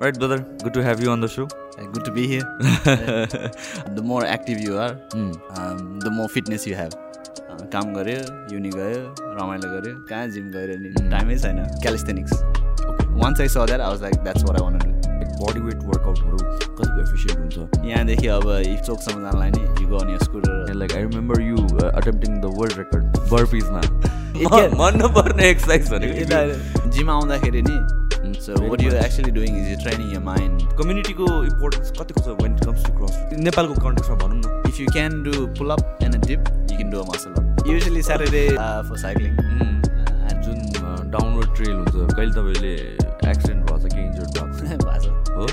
Right, brother. Good to have you on the show. Uh, good to be here. the more active you are, um, the more fitness you have. काम गऱ्यो युनि गयो रमाइलो गऱ्यो कहाँ gym गएर नि टाइमै छैन calisthenics once I saw that I was like that's what I want body weight वर्कआउटहरू कतिको एफिसियन्ट हुन्छ यहाँदेखि अब चोकसम्म जानलाई नि you go on scooter like I remember you attempting the world record बर्पिजमा भन्नुपर्ने एक्सर्साइज भनेको जिम आउँदाखेरि नि so what you actually doing is you training your mind कम्युनिटीको importance कतिको छ when it comes to cross नेपालको कन्टेक्समा भनौँ न। Do pull up and a dip, you can do a muscle up. Usually Saturday uh, for cycling. Mm. जुन downward trail हुन्छ। कहिले तपाईँले एक्सिडेन्ट भएको छ कि इन्जर्ड भएको छ? हो?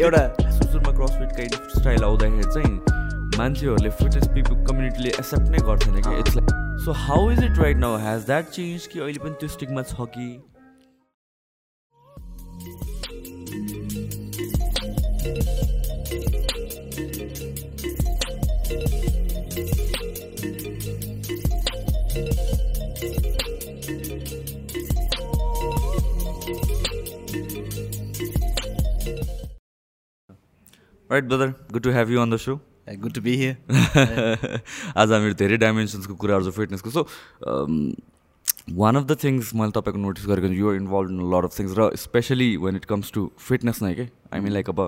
एउटा। सुरुमा क्रसफिट काइन्ड अफ स्टाइल आउँदाखेरि चाहिँ मान्छेहरूले फिटनेस पिपल कम्युनिटीले एक्सेप्ट नै गर्थेन कि it's like so how is it right now has that change कि अहिले पनि त्यो स्टिकमा छ कि? Right brother good to have you on the show good to be here. आज हामीहरू धेरै डाइमेन्सन्सको कुराहरू छ फिटनेसको so one of the things मैले तपाईँको नोटिस गरेको you're involved in lot of things र especially when it comes to fitness नै के आई मिन लाइक अब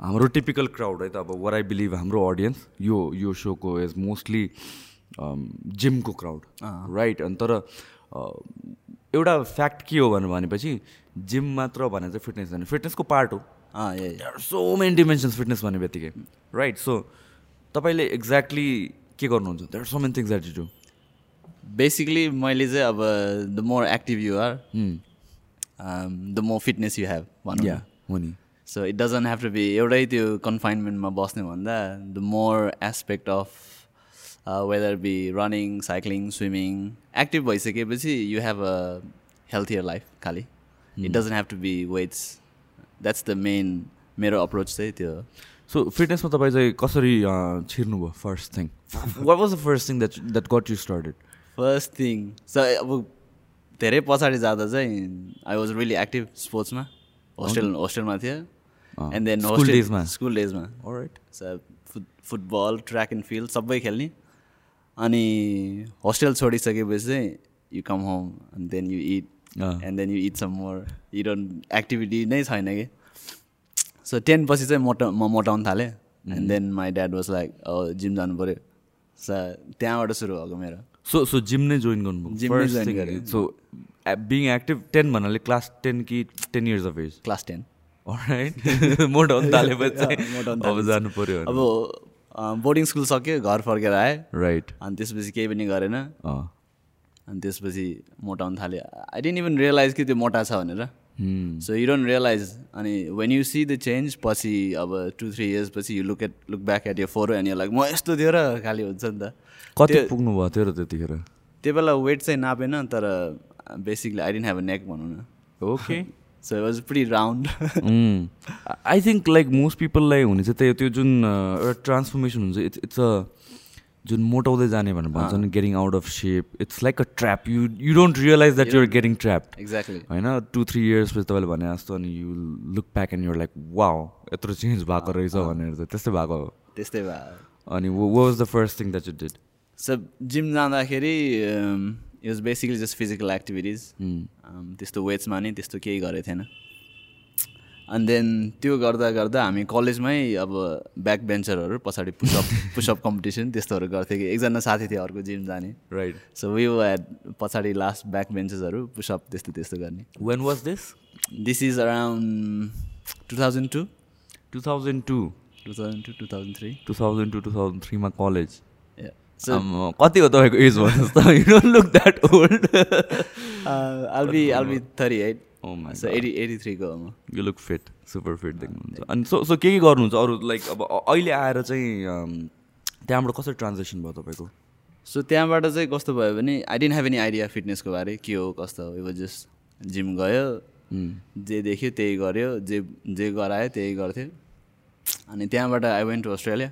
हाम्रो टिपिकल क्राउड है त अब वर आई बिलिभ हाम्रो अडियन्स यो यो सोको इज मोस्टली जिमको क्राउड राइट अनि तर एउटा फ्याक्ट के हो भनेपछि जिम मात्र भने चाहिँ फिटनेस होइन फिटनेसको पार्ट हो सो मेनी डिमेन्सन्स फिटनेस भन्ने बित्तिकै। राइट सो तपाईँले एक्ज्याक्टली के गर्नुहुन्छ? एक्ज्याक्टली बेसिकली मैले चाहिँ अब the more active you are the more fitness you have भन्यो हो नि। So it doesn't have to be एउटै त्यो कन्फाइनमेन्टमा बस्ने भन्दा the more aspect of whether be running cycling swimming active भइसकेपछि you have a healthier life खालि। It doesn't have to be weights That's the main मेरो अप्रोच चाहिँ त्यो हो. सो फिटनेसमा तपाईँ चाहिँ कसरी छिर्नुभयो first thing what was the first thing that that got you started first thing so अब धेरै पछाडि जाँदा चाहिँ आई वाज रियली एक्टिभ स्पोर्ट्समा होस्टेल होस्टेलमा थियो एन्ड देन school days मा? School डेजमा right so foot football track and field सबै खेल्ने अनि होस्टेल छोडिसकेपछि चाहिँ you come home and then you eat. And then you eat some more you don't activity नै छैन कि? सो टेन पछि चाहिँ मोटा म मोटाउनु थालेँ। And then my dad was like gym जानु पऱ्यो। सो त्यहाँबाट सुरु भएको मेरो। सो सो जिम नै जोइन गर्नुभयो। सो बिङ एक्टिभ टेन भन्नाले क्लास टेन कि ten years of age class ten मोटाउनु थालेपछि अब जानु पऱ्यो अब बोर्डिङ स्कुल सक्यो घर फर्केर आएँ। राइट अनि त्यसपछि केही पनि गरेन। अनि त्यसपछि मोटाउनु थाल्यो। आई डेन्ट इभन रियलाइज कि त्यो मोटा छ भनेर. सो यु डोन्ट रियलाइज अनि when you see the change पछि अब टु थ्री इयर्स पछि you look at look back at your for अनि लाइक म यस्तो थियो र खालि हुन्छ नि त। कति त्यो- पुग्नु भयो थियो र त्यतिखेर? त्यो बेला वेट चाहिँ नापेन तर basically I didn't have a neck भनौँ न। Okay so it was pretty round I think like most पिपललाई हुने चाहिँ त्यही हो, त्यो जुन एउटा ट्रान्सफर्मेसन हुन्छ इट्स इट्स अ जुन मोटाउँदै जाने भनेर भन्छ नि getting out of shape it's like a trap you you don't realize that you're getting trapped exactly होइन टु थ्री इयर्स पछि तपाईँले भने जस्तो अनि you look back and you're like wow यत्रो चेन्ज भएको रहेछ भनेर चाहिँ त्यस्तै भएको हो। त्यस्तै भयो अनि what was the first thing that you did so gym जाँदाखेरि it was basically just physical activities त्यस्तो वेट्समा नि त्यस्तो केही गरेको थिएन। अनि देन त्यो गर्दा गर्दा हामी कलेजमै अब ब्याक बेन्चरहरू पछाडि पुसअप पुसअप कम्पिटिसन त्यस्तोहरू गर्थ्यो कि। एकजना साथी थियो अर्को जिम जाने। राइट सो वी एट पछाडि लास्ट ब्याक बेन्चेसहरू पुसअप त्यस्तो त्यस्तो गर्ने। When was this this is around two thousand two two thousand two two thousand two two thousand three two thousand two two thousand थ्रीमा college कति हो तपाईँको age भन्नुहोस् त you don't look that old I'll be I'll be thirty eight eighty eighty थ्रीको म। You look fit super fit देख्नुहुन्छ। अनि so so के के गर्नुहुन्छ? अरू लाइक अब अहिले आएर चाहिँ त्यहाँबाट कसरी ट्रान्जेक्सन भयो तपाईँको? सो त्यहाँबाट चाहिँ कस्तो भयो भने I didn't have any idea फिटनेसको बारे के हो कस्तो हो। यो जस्ट जिम गयो जे देख्यो त्यही गऱ्यो जे जे गरायो त्यही गर्थ्यो। अनि त्यहाँबाट आई वेन्ट टु अस्ट्रेलिया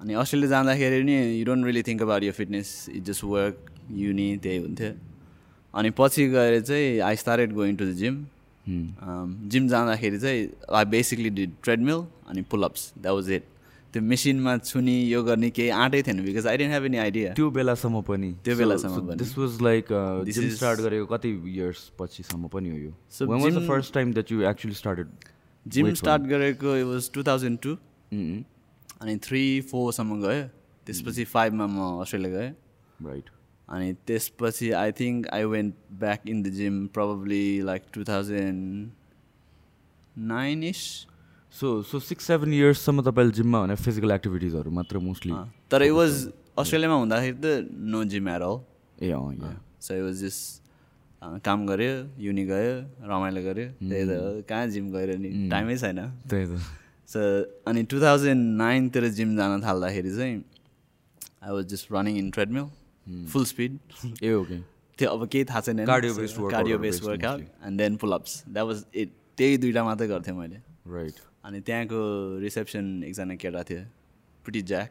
अनि अस्ट्रेलिया जाँदाखेरि नि you don't really think about यो fitness it just work uni त्यही हुन्थ्यो। अनि पछि गएर चाहिँ I started going to the gym gym जाँदाखेरि चाहिँ आई बेसिकली डिड ट्रेडमिल अनि पुलअप्स द्याट वाज इट त्यो मेसिनमा छुनी यो गर्ने केही आँटै थिएन because I didn't have any idea त्यो बेलासम्म पनि। त्यो बेलासम्म पनि। This was like gym start गरेको कति इयर्स पछिसम्म पनि हो यो? First time that you actually started gym start गरेको it was two thousand two अनि थ्री फोरसम्म गयो। त्यसपछि फाइभमा म अस्ट्रेलिया गएँ। राइट अनि त्यसपछि I think I went back in the gym probably like two thousand nine is so so six seven इयर्ससम्म तपाईँले जिममा भने फिजिकल एक्टिभिटिजहरू मात्र मोस्टली तर इट वाज अस्ट्रेलियामा हुँदाखेरि त no gym at all uh um so it was just काम गऱ्यो युनि गयो रमाइलो गऱ्यो। त्यही त हो, कहाँ जिम गएर नि? टाइमै छैन। त्यही त। सो अनि टु थाउजन्ड नाइनतिर जिम जान थाल्दाखेरि चाहिँ I was just running in treadmill full speed uh okay त्यो अब केही थाहा छैन कार्डियो हरू based based workout and then pullups that was it त्यही दुइटा मात्रै गर्थेँ मैले। राइट अनि त्यहाँको रिसेप्सन एकजना केटा थियो प्रिटी ज्याक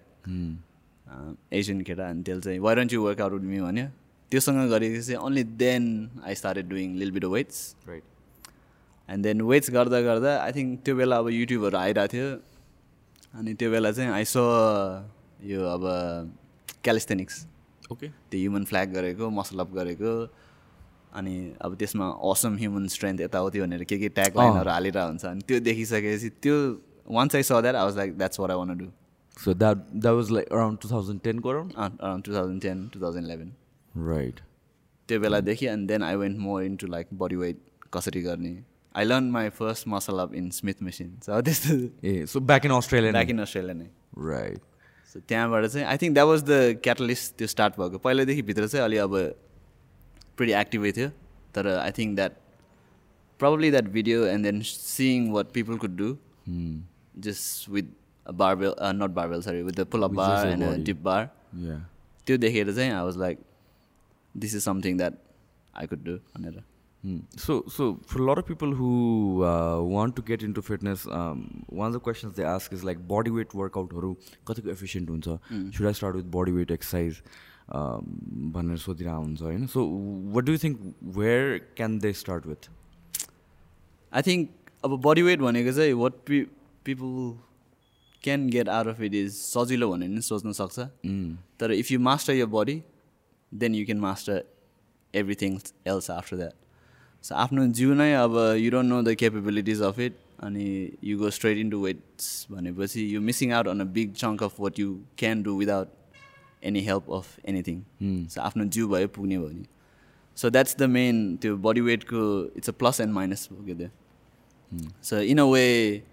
एसियन केटा अनि त्यसले चाहिँ वाइ यु वर्कआउट मी भन्यो। त्योसँग चाहिँ only then I started doing lil bit weights right and then weights गर्दा गर्दा आई थिङ्क त्यो बेला अब युट्युबहरू आइरहेको थियो। अनि त्यो बेला चाहिँ आई सो यो अब क्यालिस्थेनिक्स ओके त्यो ह्युमन फ्ल्याग गरेको मसल अप गरेको अनि अब त्यसमा असम ह्युमन स्ट्रेन्थ यताउति भनेर के के ट्याग लाइनहरू हालेर हुन्छ अनि त्यो देखिसकेपछि त्यो once I saw that I was like that's what I want do so that that was like around two thousand टेनको around around two thousand ten two thousand eleven right त्यो बेलादेखि and then I went more into like body weight कसरी गर्ने. I learn my first muscle up in smith machine so त्यस्तो ए so back in Australia back in Australia नै. Right so त्यहाँबाट चाहिँ I think that was the catalyst त्यो start भएको। पहिल्यैदेखि भित्र चाहिँ अलि अब प्रिटी एक्टिभै थियो। तर I think that probably that video and then seeing what people could do just with barbell not barbell sorry with the pull up just bar and. Dip bar त्यो देखेर चाहिँ I was like this is something that I could do भनेर. So, so for a lot of people who uh, want to get into fitness, um, one of the questions they ask is like body weight workout कतिको efficient हुन्छ should I start with body weight exercise um, भनेर सोधिरहेको हुन्छ होइन what do you think where can they start with I think अब body weight भनेको चाहिँ what P people can get out of it is सजिलो भनेर नि सोच्न सक्छ तर if you master your body then you can master everything else after that so आफ्नो जिउ नै अब you don't know the capabilities of it अनि you go straight into weights भनेपछि you missing out on a big chunk of what you can do without any help of anything so आफ्नो जिउ भयो पुग्ने भयो नि। सो द्याट्स द मेन त्यो body वेटको it's a plus and minus हो क्या त्यो। So in a way,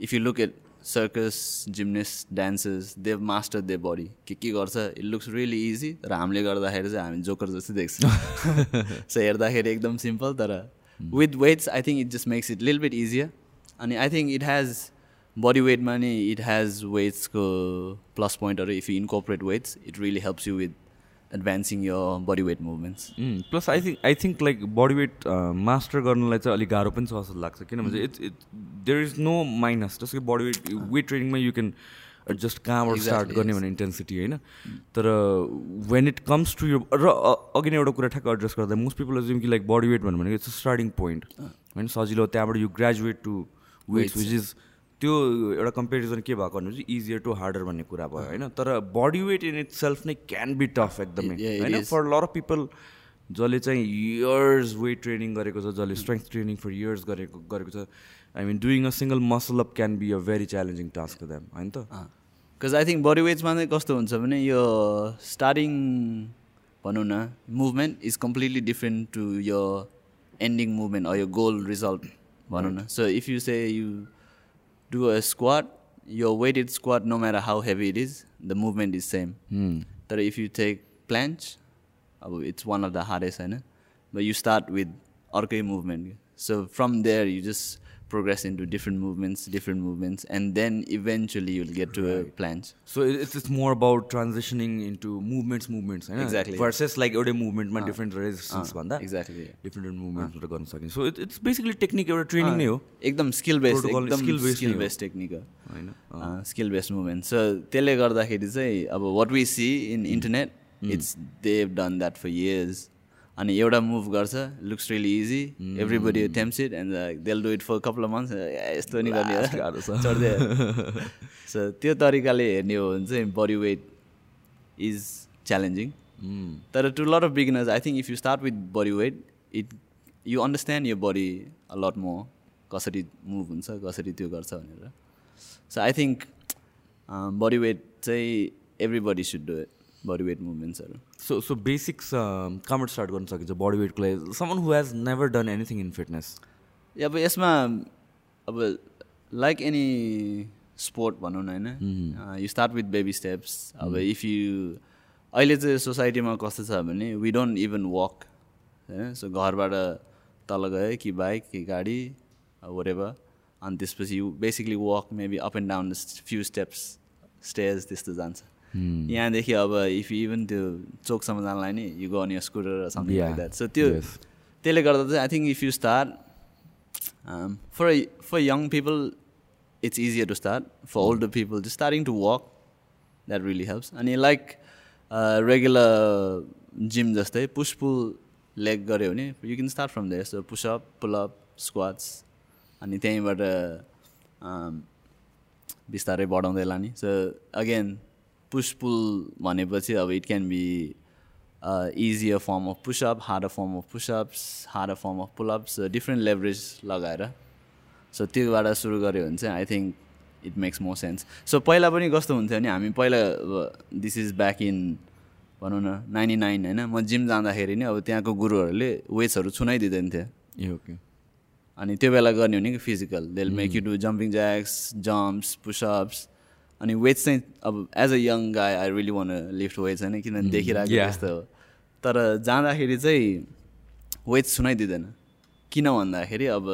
if you look at circus, gymnasts, dancers, they've mastered their body. के के गर्छ? इट लुक्स रियली इजी र हामीले गर्दाखेरि चाहिँ हामी जोकर जस्तै देख्छौँ। सो हेर्दाखेरि एकदम सिम्पल तर with weights I think it just makes it lil bit easier अनि I think it has body वेटमा नि इट हेज वेट्सको प्लस पोइन्टहरू if you incorporate weights it really helps you with advancing your body weight movements plus I think I think like body weight master गर्नलाई चाहिँ अलिक गाह्रो पनि छ जस्तो लाग्छ किनभने it's it there is no minus जस्तो कि बडी वेट वेट ट्रेनिङमा यु क्यान जस्ट कहाँबाट स्टार्ट गर्ने भने इन्टेन्सिटी होइन? तर वेन इट कम्स टु यो र अघि नै एउटा कुरा ठ्याक्क एड्रेस गर्दा मोस्ट पिपल जुन कि लाइक बडी वेट भन्यो भने इट्स स्टार्टिङ पोइन्ट होइन सजिलो त्यहाँबाट you graduate to weights which is त्यो एउटा कम्पेरिजन के भएको भनेपछि इजियर टु हार्डर भन्ने कुरा भयो होइन? तर body weight in itself नै क्यान बी टफ एकदमै होइन. फर लर अफ पिपल जसले चाहिँ इयर्स वेट ट्रेनिङ गरेको छ जसले स्ट्रेङ्थ ट्रेनिङ फर इयर्स गरेको गरेको छ I mean doing a single muscle up can be a very challenging task damn होइन त? बिकज आई थिङ्क बडी वेट्समा चाहिँ कस्तो हुन्छ भने यो स्टार्टिङ भनौँ न movement is completely different to यो एन्डिङ मुभमेन्ट यो गोल रिजल्ट भनौँ न। So if you say you do a squat, your weighted squat, no matter how heavy it is, the movement is same. Mm. That if you take planche, oh, it's one of the hardest, I know. But you start with arcade movement. So from there, you just Just progress into different movements different movements and then eventually you'll get to a planche so it's it's more about transitioning into movements movements होइन Exactly. Versus like एउटै मुभमेन्टमा different resistance भन्दा exactly different मुभमेन्ट्सबाट गर्न सकिन्छ so it's it's basically technique एउटा training नै हो एकदम skill based Protocol एकदम skill based स्किल नै हो। बेस्ड टेक्निक हो होइन स्किल बेस्ड मुभमेन्ट सो त्यसले गर्दाखेरि चाहिँ अब what we see in internet it's they've done that for years अनि एउटा मुभ गर्छ looks really easy everybody attempts it and they'll do it for couple of months यस्तो नि गर्ने। चढ्दै सो त्यो तरिकाले हेर्ने हो भने चाहिँ बडी वेट इज च्यालेन्जिङ. तर to lot of beginners I think if you start with body weight it you understand यो बडी अ लट मोर कसरी मुभ हुन्छ कसरी त्यो गर्छ भनेर। So I think body weight चाहिँ everybody should do it body weight मुभमेन्ट्सहरू so so basics कहाँबाट start गर्न सकिन्छ बडी वेटको लागि। Someone who has never done anything in fitness अब यसमा अब लाइक एनी स्पोर्ट भनौँ न होइन? You start with baby steps अब इफ यु अहिले चाहिँ सोसाइटीमा कस्तो छ भने वी डोन्ट इभन वक होइन सो घरबाट तल गयो कि बाइक कि गाडी वरेभर अनि त्यसपछि you basically walk maybe up and down few steps stairs त्यस्तो जान्छ। यहाँदेखि अब इफ यु इभन त्यो चोकसम्म जानलाई नि you go on your scooter something. Like that so त्यो. त्यसले गर्दा चाहिँ I think if you start for for young people it's easier to start. For older people just starting to walk that really helps. अनि like regular gym जस्तै push pull leg गऱ्यो भने you can start from there so pushup pullup squats अनि त्यहीँबाट um, बिस्तारै बढाउँदै लाने. So again पुस pull भनेपछि अब it can be easier form of pushup harder form of pushups harder form of pullups different leverage लगाएर। सो त्योबाट सुरु गऱ्यो भने चाहिँ I think it makes more sense so पहिला पनि कस्तो हुन्थ्यो भने हामी पहिला दिस इज ब्याक इन भनौँ न नाइन्टी नाइन होइन? म जिम जाँदाखेरि नि अब त्यहाँको गुरुहरूले वेट्सहरू छुनै दिँदैन थियो ए ओके। अनि त्यो बेला गर्ने हो नि physical they'll make you do jumping jacks jumps pushups अनि वेट्स चाहिँ अब as a young guy I really want lift weights होइन? किनभने देखिरहेको yeah. त्यस्तो हो। तर जाँदाखेरि चाहिँ वेट्स सुनाइ दिँदैन किन भन्दाखेरि अब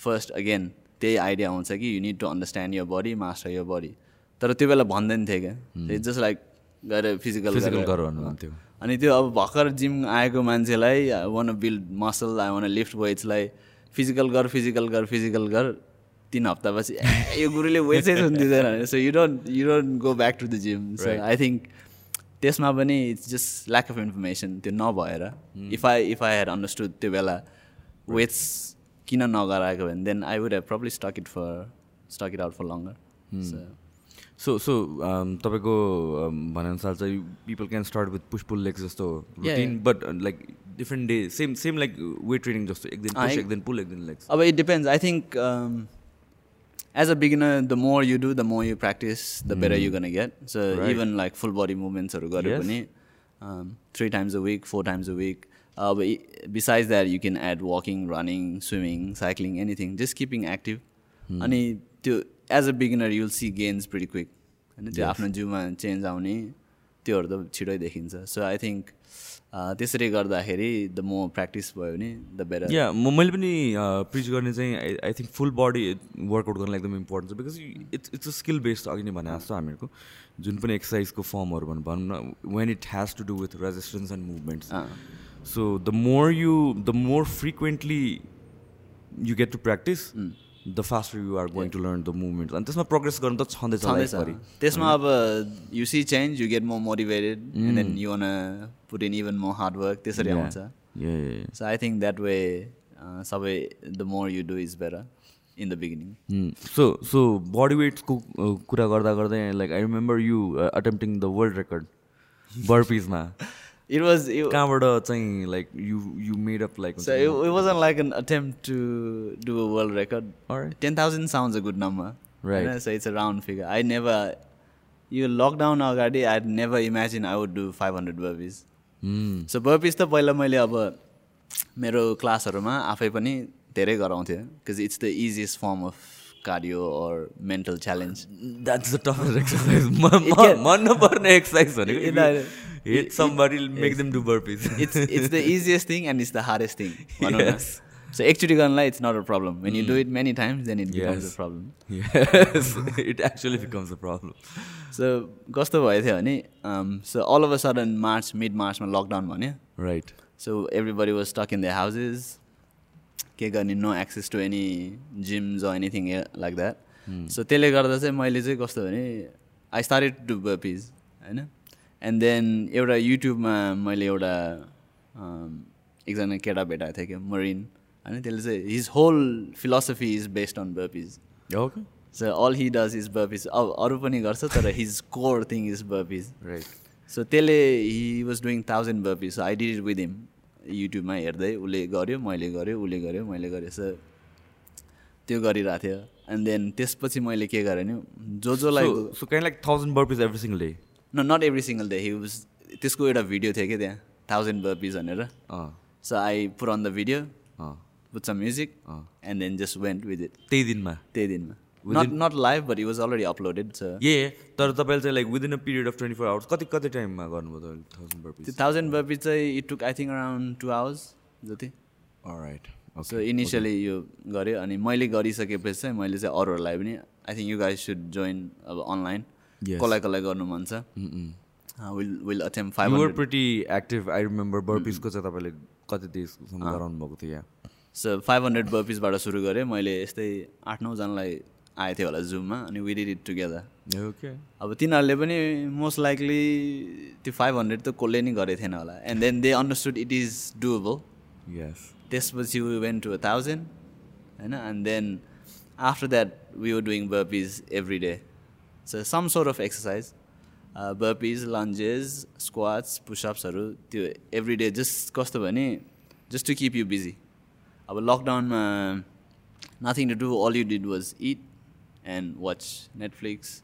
फर्स्ट अगेन त्यही आइडिया आउँछ कि you need to understand your body master your body तर त्यो बेला भन्दैन थियो क्या। जस्ट लाइक गएर फिजिकल फिजिकल गर भन्नुहुन्थ्यो। अनि त्यो अब भर्खर जिम आएको मान्छेलाई I want build muscle I want lift वेट्सलाई physical गर फिजिकल गर फिजिकल गर। तिन हप्तापछि यो गुरुले वेट्सै छुन दिँदैन so you don't you don't go back to the gym so I think त्यसमा पनि it's just lack of information त्यो नभएर। If I if I had understood त्यो बेला वेट्स किन नगराएको भने then I would have probably stuck it for stuck it out for longer so so तपाईँको um, भनाइअनुसार चाहिँ people can start with push pull legs जस्तो but like different day same same like weight training जस्तो एक दिन एक- दिन पुल एक दिन लेग्स अब it depends. I think um, as a beginner, the more you do, the more you practice, the better you're gonna get. So Right. even like full body movements or Yes. पनि um, three times a week, four times a week. Uh, but besides that, you can add walking, running, swimming, cycling, anything. Just keeping active. अनि त्यो as a beginner you'll see gains pretty quick होइन त्यो आफ्नो जिउमा change आउने त्योहरू त छिटै देखिन्छ सो आई थिङ्क त्यसरी गर्दाखेरि द मोर प्र्याक्टिस भयो भने द बेटर। या म मैले पनि प्रिच गर्ने चाहिँ I think full body workout गर्न एकदम इम्पोर्टेन्ट छ because it's it's a skill based अघि नै भने जस्तो हामीहरूको जुन पनि एक्सर्साइजको फर्महरू भनौँ भनौँ न when it has to do with resistance and movements so the more you the more frequently you get to practice the faster you are going to learn the movement अनि त्यसमा प्रोग्रेस गर्नु त छँदैछ छँदैछ। त्यसमा अब you see change you get more motivated and then you want put in even more hard work त्यसरी आउँछ. So I think that way सबै the more you do is better in the beginning so so body वेट्सको कुरा गर्दा गर्दै like I remember you attempting the world record बर्पिजमा it was कहाँबाट चाहिँ like you you made up like So it, it wasn't like an attempt to do a world record. Alright. 10,000 sounds a good number. Right. You know, so it's a round figure. I never, you lockdown अगाडि I'd never imagined I would do 500 burpees. So burpees त पहिला मैले अब मेरो क्लासहरूमा आफै पनि धेरै गराउँथेँ because it's the easiest form of cardio or mental challenge that's the toughest exercise मन नपर्ने एक्सर्साइज भनेको hate somebody make them do burpees it's it's the easiest thing and it's the hardest thing. Yes. So एकचोटि गर्नलाई it's not a problem. When you do it many times, then it becomes Yes. a problem. Yes, it actually becomes a problem. So कस्तो भएको थियो भने so all of a sudden March mid मार्चमा lockdown भन्यो Right. So everybody was stuck in the houses के गर्ने no access to any gyms or anything like that so त्यसले गर्दा चाहिँ मैले चाहिँ कस्तो भने आई स्टार्टेड टु बपिज होइन एन्ड देन एउटा युट्युबमा मैले एउटा एकजना केटा भेटाएको थियो क्या मरिन होइन त्यसले चाहिँ his whole philosophy is based on burpees okay so all he does is burpees अब अरू पनि गर्छ तर his core thing is burpees right so त्यसले he was doing thousand burpees so I did it with him युट्युबमा हेर्दै उसले गर्यो मैले गर्यो उसले गर्यो मैले गरेँ सो त्यो गरिरहेको थियो। एन्ड देन त्यसपछि मैले के गरेँ नि जो जोलाई So, so kind of like thousand burpees every single day. न not every single day he was त्यसको एउटा भिडियो थियो क्या त्यहाँ? थाउजन्ड बर्पिज भनेर। So I put on the video. With some music and then just went with it त्यही दिनमा? त्यही दिनमा। Not not live but it was already uploaded छ ए तर तपाईँले चाहिँ like within a period of twenty four hours कति कति टाइममा गर्नुभयो तपाईँले थाउजन्ड त्यो बर्पिस थाउजन्ड बर्पिज चाहिँ it took I think around two hours जति। राइट सो इनिसियली यो गऱ्यो अनि मैले गरिसकेपछि चाहिँ मैले चाहिँ अरूहरूलाई पनि I think you guys should join अब अनलाइन. कसलाई कसलाई गर्नु मन छ? Will will attempt five were pretty active I remember बर्पिसको चाहिँ तपाईँले कति देशसम्म गराउनु भएको थियो यहाँ? सो फाइभ हन्ड्रेड बर्पिसबाट सुरु गरेँ। मैले यस्तै आठ नौजनालाई आएको थियो होला जुममा अनि we did it together okay अब तिनीहरूले पनि मोस्ट लाइकली त्यो फाइभ हन्ड्रेड त कसले नि गरेको थिएन होला। And then they understood it is doable yes त्यसपछि we went to a thousand होइन? And then after that we were doing burpees every day so some sort of exercise burpees lunges squats पुसअप्सहरू त्यो every day just कस्तो भने just to keep you busy अब लकडाउनमा nothing to do all you did was it and watch Netflix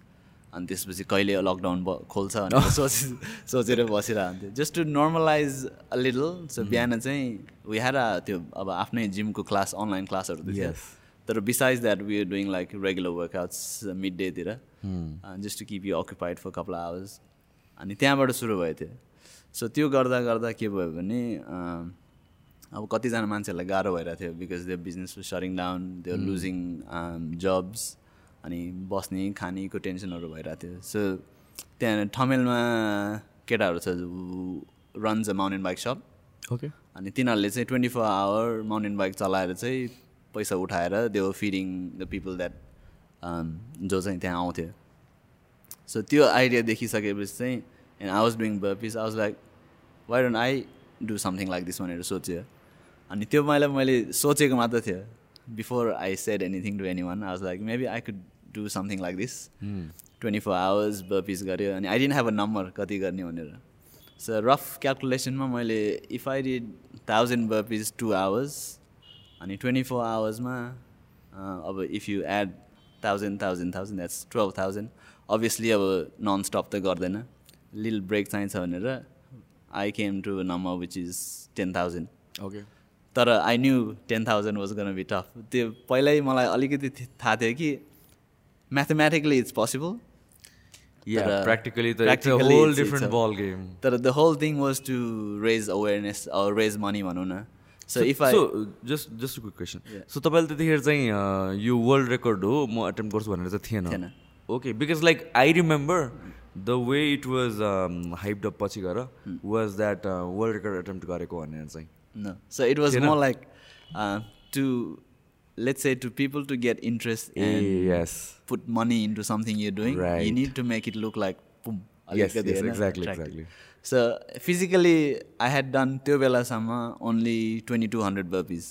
अनि त्यसपछि कहिले lockdown ब खोल्छ भनेर सोचे सोचेर बसिरहन्थ्यो just to normalize a little so बिहान चाहिँ अ त्यो अब आफ्नै जिमको क्लास अनलाइन क्लासहरू थियो. तर besides that we are doing like regular workouts mid डेतिर just to keep you occupied for couple hours अनि त्यहाँबाट सुरु भएको थियो सो त्यो गर्दा गर्दा के भयो भने अम, अब कतिजना मान्छेहरूलाई गाह्रो भइरहेको थियो because they business shutting down they losing jobs अनि बस्ने खानेको टेन्सनहरू भइरहेको थियो. सो त्यहाँ ठमेलमा केटाहरू छ runs a mountain bike shop okay अनि तिनीहरूले चाहिँ twenty four hour mountain bike चलाएर चाहिँ पैसा उठाएर they were feeding the people that जो चाहिँ त्यहाँ आउँथ्यो सो त्यो आइडिया देखिसकेपछि चाहिँ and I was doing burpees I was like why don't I do something like this भनेर सोच्यो। अनि त्यो मैले मैले सोचेको मात्र थियो। Before I said anything to anyone I was like maybe I could do something like this twenty four hours burpees गऱ्यो। अनि I didn't have a number कति गर्ने भनेर। सो रफ क्यालकुलेसनमा मैले if I did thousand burpees two hours अनि twenty four आवर्समा अब if you add thousand thousand thousand that's twelve thousand obviously अब नन स्टप त गर्दैन। लिल ब्रेक चाहिन्छ भनेर I came to number which is ten thousand okay तर I knew ten thousand was gonna be tough त्यो पहिल्यै मलाई अलिकति थाहा थियो कि म्याथमेटिकली इट्स पोसिबल तर the whole thing was to raise awareness raise money भनौँ न। So if I so just just quick question so तपाईँले त्यतिखेर चाहिँ यो वर्ल्ड रेकर्ड हो म एटेम्प गर्छु भनेर चाहिँ थिएन। Okay because like I remember the way it was hyped up पछि गएर was that world record attempt गरेको भनेर चाहिँ No. So it was You know? more like uh, to, let's say, to people to get interest and put money into something you're doing, you Right. need to make it look like boom. Yes, exactly, attractive. exactly. So physically, I had done त्यो बेलासम्म only 2200 burpees.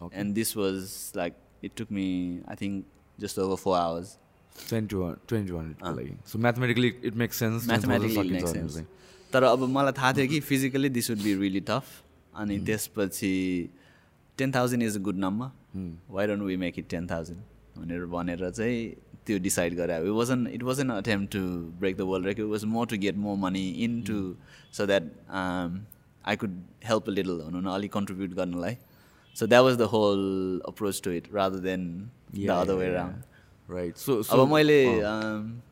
Okay. And this was like, it took me, I think, just over four hours. Twenty one twenty वानको लागि so mathematically it makes sense Mathematically it makes sense. तर अब मलाई थाहा थियो कि physically this would be really tough अनि त्यसपछि ten thousand is a good number why don't we make it ten thousand भनेर भनेर चाहिँ त्यो डिसाइड गरे it wasn't it wasn't attempt to break the world record was more to get more money in to so that I could help a little भनौँ न अलिक contribute गर्नलाई सो that was the whole approach to it rather than the other way round right so अब मैले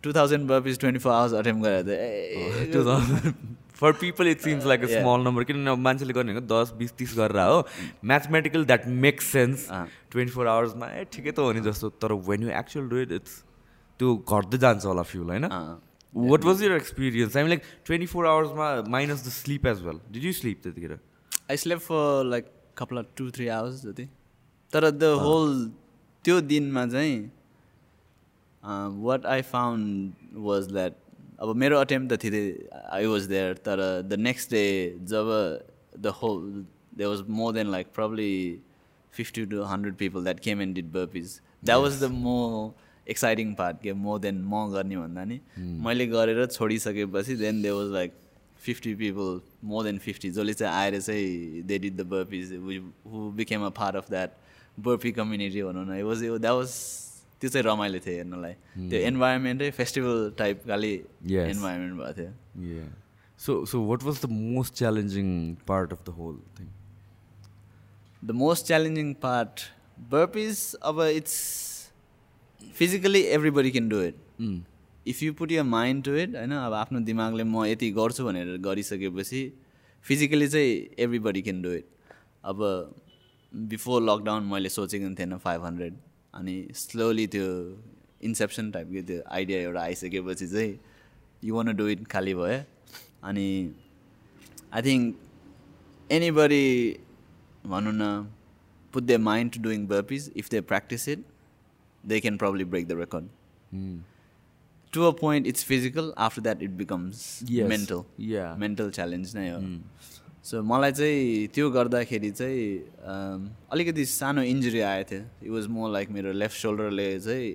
two thousand burpees twenty four hours attempt गरेर त ए two thousand for people it seems like a. Small number किनभने अब मान्छेले गर्ने भनेको दस बिस तिस गरेर हो। Mathematical that makes sense. Twenty four आवर्समा ए ठिकै त हो नि जस्तो तर when you actual do it it's त्यो घट्दै जान्छ होला फ्युल होइन। What was your experience I'm like twenty four आवर्समा minus the sleep as well did you sleep त्यतिखेर I slept for like couple two three hours जति तर the whole त्यो दिनमा चाहिँ what I found was that अब मेरो attempt त थियो आई वाज देयर तर the next day job the whole they was more than like probably fifty to hundred people that came and did burpees that was the मो exciting part के more than म गर्ने भन्दा नि hmm. मैले गरेर छोडिसकेपछि then they was like fifty people more than fifty जसले चाहिँ आएर चाहिँ they did the burpees who became a fan of that burpee community भनौँ न। वाज द्याट वाज त्यो चाहिँ रमाइलो थियो हेर्नलाई। त्यो इन्भाइरोमेन्टै फेस्टिभल टाइप खालि. इन्भाइरोमेन्ट भएको थियो. So, so what was the most challenging part of the whole thing? The most challenging part burpees अब it's physically everybody can do it if you put your mind to it होइन अब आफ्नो दिमागले म यति गर्छु भनेर गरिसकेपछि फिजिकली चाहिँ एभ्रिबडी क्यान डु इट अब बिफोर लकडाउन मैले सोचेको थिएन फाइभ हन्ड्रेड अनि स्लोली त्यो इन्सेप्सन टाइपको त्यो आइडिया एउटा आइसकेपछि चाहिँ यु वान डु इट खाली भयो। अनि आई थिङ्क एनीबडी भनौँ न put the mind to doing burpees if they practice it they can probably break the record to a point it's physical after that it becomes. Mental. Mental challenge नै हो। So मलाई चाहिँ त्यो गर्दाखेरि चाहिँ um, अलिकति सानो इन्जुरी आएको थियो। इट वाज मोर लाइक मेरो लेफ्ट सोल्डरले चाहिँ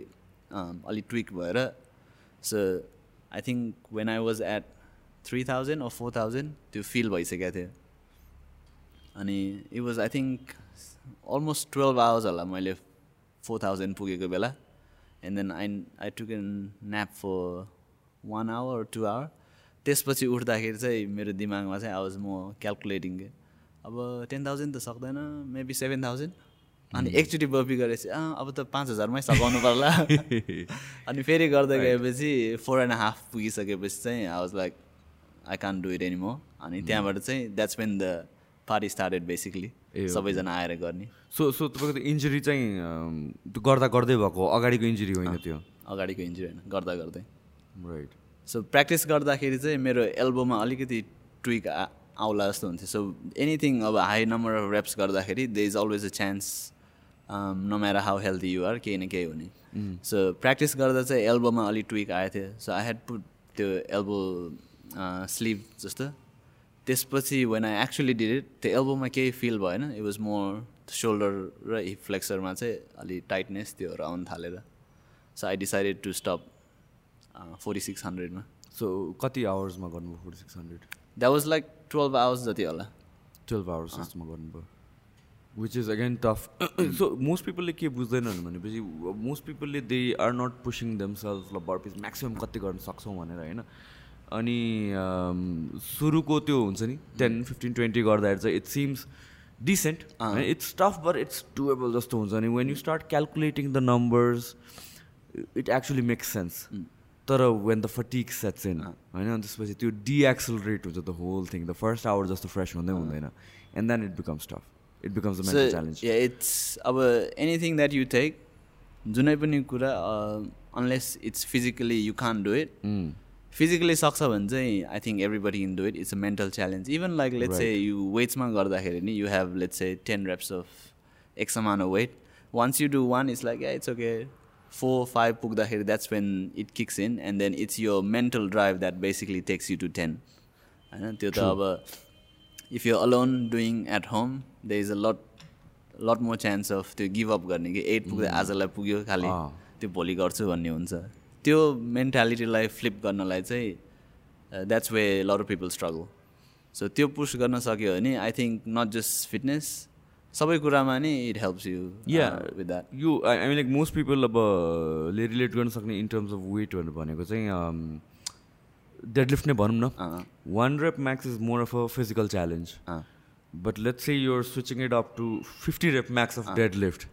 um, अलिक ट्विक भएर। So I think when I was at three thousand or four thousand त्यो फिल भइसकेको थियो। अनि it was I think almost twelve hours होला मैले फोर थाउजन्ड पुगेको बेला। And then I I took an nap for one hour two hour त्यसपछि उठ्दाखेरि चाहिँ मेरो दिमागमा चाहिँ आवाज म क्यालकुलेटिङ के? अब टेन थाउजन्ड त सक्दैन मेबी सेभेन थाउजन्ड अनि एकचोटि बपी गरेपछि अब त पाँच हजारमै सघाउनु पर्ला। अनि फेरि गर्दै गएपछि फोर एन्ड हाफ पुगिसकेपछि चाहिँ I was like I can't do it anymore अनि त्यहाँबाट चाहिँ that's when the party started basically सबैजना आएर गर्ने। सो सो तपाईँको इन्जुरी चाहिँ गर्दा गर्दै भएको अगाडिको इन्जुरी होइन त्यो? अगाडिको इन्जुरी होइन गर्दा गर्दै। राइट सो प्र्याक्टिस गर्दाखेरि चाहिँ मेरो एल्बोमा अलिकति ट्विक आउला जस्तो हुन्थ्यो. सो एनिथिङ अब हाई नम्बर अफ रेप्स गर्दाखेरि there is always a chance no matter how healthy you are केही न केही हुने. सो प्र्याक्टिस गर्दा चाहिँ एल्बोमा अलिक ट्विक आएको थियो. सो आई हेड पुट त्यो एल्बो स्लिभ जस्तो. त्यसपछि when I actually did it त्यो एल्बोमा केही फिल भएन. इट वाज मोर सोल्डर र हिप फ्लेक्सरमा चाहिँ अलिक टाइटनेस त्योहरू आउनु थालेर. So I decided to stop forty six हन्ड्रेडमा सो कति आवर्समा गर्नुभयो forty six hundred that was like twelve hours जति होला। टुवेल्भ आवर्स जस्तोमा गर्नुभयो। Which is again tough so most पिपलले के बुझ्दैनन् भनेपछि most पिपलले they are not pushing themselves ल बर्पिस म्याक्सिमम् कति गर्न सक्छौँ भनेर होइन? अनि सुरुको त्यो हुन्छ नि टेन फिफ्टिन ट्वेन्टी गर्दाखेरि चाहिँ it seems decent it's tough but it's doable जस्तो हुन्छ अनि when you start calculating the numbers it actually makes sense तर when the fatigue sets in होइन? त्यसपछि त्यो डिएक्सलरेट हुन्छ the whole thing the first hour जस्तो फ्रेस हुँदै हुँदैन. And then it becomes tough it becomes mental challenge it's अब anything that you take जुनै पनि कुरा unless it's physically you can't do it physically सक्छ भने चाहिँ I think everybody can do it it's a mental challenge even like let's say you वेट्समा गर्दाखेरि नि you have let's say ten reps of X amount of weight once you do one it's like it's okay four five पुग्दाखेरि that's when it kicks in and then it's यो mental drive that basically takes you to ten होइन त्यो त अब if you alone doing at home there is a lot lot more chance of त्यो give up गर्ने कि। At पुग्दा आजलाई पुग्यो खालि। त्यो भोलि गर्छु भन्ने हुन्छ। त्यो मेन्टालिटीलाई फ्लिप गर्नलाई चाहिँ that's way lot of people struggle so त्यो पुस गर्न सक्यो भने I think not just fitness सबै कुरामा नि इट हेल्प्स यु या विथ द्याट यो I mean like most people अब ले रिलेट गर्न सक्ने इन टर्म्स अफ वेट भनेको चाहिँ डेडलिफ्ट नै भनौँ न। One rep max is more of a physical challenge but let's say you're switching it up to fifty rep max of deadlift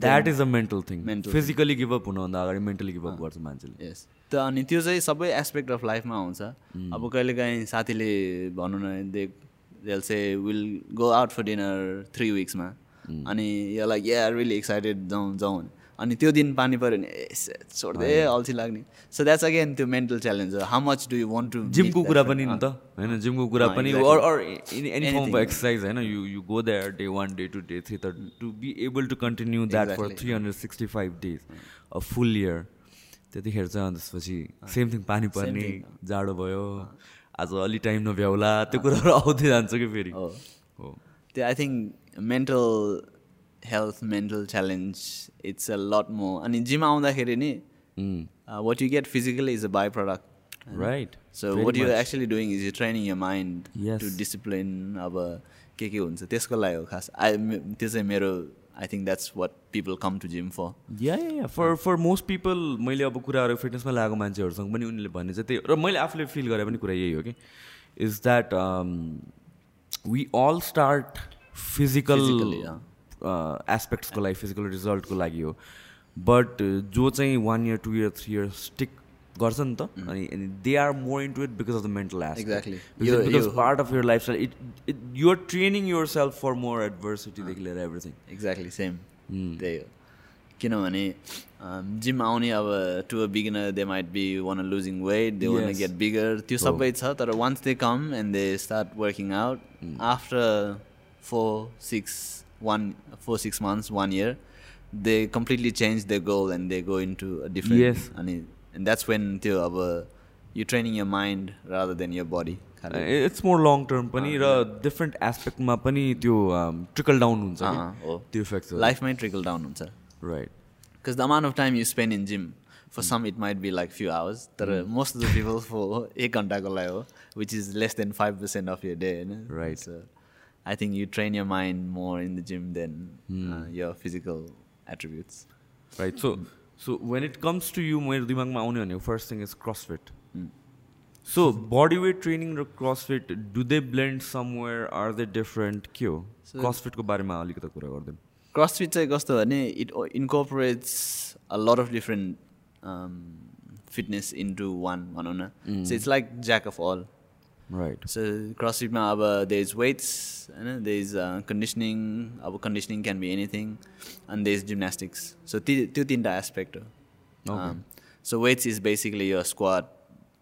that is a mental thing physically give up हुनुभन्दा अगाडि mentally give up गर्छ मान्छेले। यस त अनि त्यो चाहिँ सबै aspect of लाइफमा आउँछ अब कहिलेकाहीँ साथीले भनौँ न they they'll say will go out for dinner three विक्समा अनि यो लाइक या रियली एक्साइटेड जाउँ जाउँ अनि त्यो दिन पानी पऱ्यो भने छोड्दै अल्छी लाग्ने. सो द्याट्स अगेन त्यो मेन्टल च्यालेन्ज हो how much do you want to जिमको कुरा पनि नि त होइन? जिमको कुरा पनि or or any form of exercise होइन? You you go there day one day two day three त to be able to continue that for three hundred sixty five days a full year त्यतिखेर चाहिँ त्यसपछि same thing पानी पर्ने जाडो भयो आज अलि टाइम नभ्याउला त्यो कुराहरू आउँदै जान्छ कि फेरि? हो। त्यो I think mental health mental challenge it's a lot more अनि जिम आउँदाखेरि नि what you get physically is a byproduct right so what you actually doing is you training your mind. To discipline अब के के हुन्छ त्यसको लागि हो खास। आई त्यो चाहिँ मेरो I think that's what people come to gym for yeah yeah for for most people मैले अब कुराहरू फिटनेसमा लगाएको मान्छेहरूसँग पनि उनीहरूले भन्ने चाहिँ त्यही र मैले आफूले फिल गरे पनि कुरा यही हो कि is that we all start physical. एस्पेक्ट्सको लागि फिजिकल रिजल्टको लागि हो बट जो चाहिँ one year two year three year stick गर्छ नि त अनि they are more into it because of the mental Exactly. Because यो- बिकज यो- part of your lifestyle it it you're training yourself for more एडभर्सिटीदेखि लिएर everything exactly same त्यही हो किनभने जिम आउने अब to a beginner they might be wanna losing weight they wanna Yes. Get bigger त्यो सबै छ तर once they come and they start working out after four six one four six months one year they completely change the goal and they go into Yes. Different अनि and that's when त्यो अब you training your mind rather than your body it's more long term पनि र different एस्पेक्टमा पनि त्यो trickle down हुन्छ त्यो इफेक्ट लाइफमै ट्रिकल डाउन हुन्छ right Because the amount of time you spend in gym, for some it might be like few hours. But most of the people for एक घन्टाको लागि हो, which is less than five percent of your day. You know? Right. So I think you train your mind more in the gym than uh, your physical attributes. Right so so when it comes to you मेरो दिमागमा आउने भनेको first thing is CrossFit so body weight training र CrossFit do they blend somewhere are they different के हो क्रसफिटको बारेमा अलिकति कुरा गरिदिउँ CrossFit चाहिँ कस्तो भने incorporates a lot of different um, fitness into one भनौँ न. So it's like jack of all. Right So CrossFitमा अब there is weights, होइन there is uh, conditioning, अब conditioning can be anything, and there is gymnastics. So ती त्यो तिनवटा aspect हो. Okay. Um, so weights is basically your squat,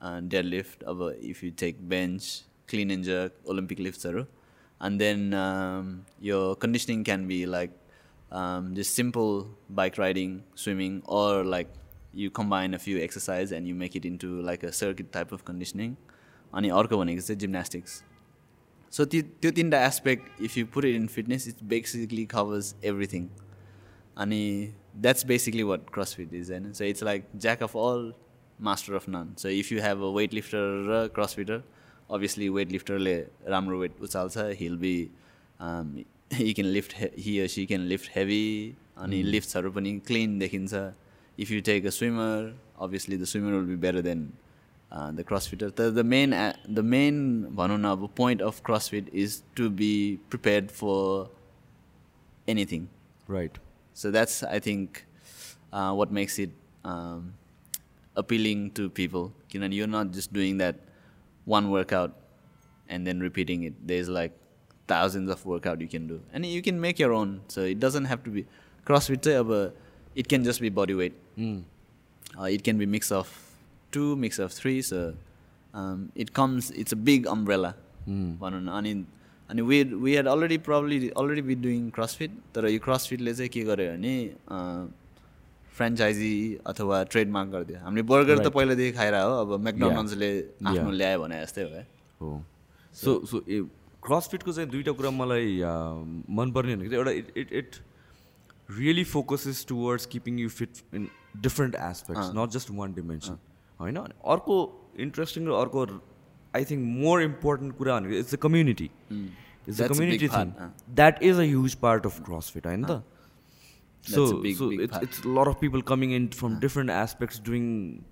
uh, deadlift, अब if you take bench, clean and jerk, Olympic liftsहरू. And then um, your conditioning can be like um, just simple bike riding, swimming, or like you combine a few exercise and you make it into like a circuit type of conditioning. अनि अर्को भनेको चाहिँ gymnastics so त्यो त्यो तिनवटा aspect if you put it in fitness it's basically covers everything अनि that's basically what CrossFit is होइन so it's like jack of all master of none so if you have a weightlifter र CrossFitter obviously weight लिफ्टरले राम्रो weight उचाल्छ he'll be he can lift he she can lift heavy अनि लिफ्ट्सहरू पनि clean देखिन्छ. If you take a swimmer obviously the swimmer will be better than the क्रसफिटर तर the main the main भनौँ न अब point of CrossFit is to be prepared for anything right So that's I think uh, what makes it um, appealing to people. You know, you're not just doing that one workout and then repeating it. There's like thousands of workout you can do, and you can make your own. So it doesn't have to be CrossFit. say, अब it can just be body weight. Uh, it can be mix of mix of three. So um, it comes. It's a big umbrella. भनौँ न अनि अनि we we had already probably already be doing CrossFit तर यो क्रसफिटले चाहिँ के गर्यो भने फ्रेन्चाइजी अथवा ट्रेडमार्क गरिदियो हामीले बर्गर त पहिलादेखि खाइरह हो अब मेकडोनल्ड्सले आफ्नो. ल्यायो भने जस्तै हो सो सो ए क्रसफिटको चाहिँ दुईवटा कुरा मलाई मनपर्ने भनेको चाहिँ एउटा it it it really focuses towards keeping you fit in different aspects not just one dimension होइन? अर्को इन्ट्रेस्टिङ र अर्को आई थिङ्क मोर इम्पोर्टेन्ट कुरा भनेको it's a community it's a it's that is a huge part of CrossFit होइन त so it's it's lot of people coming in from different aspects doing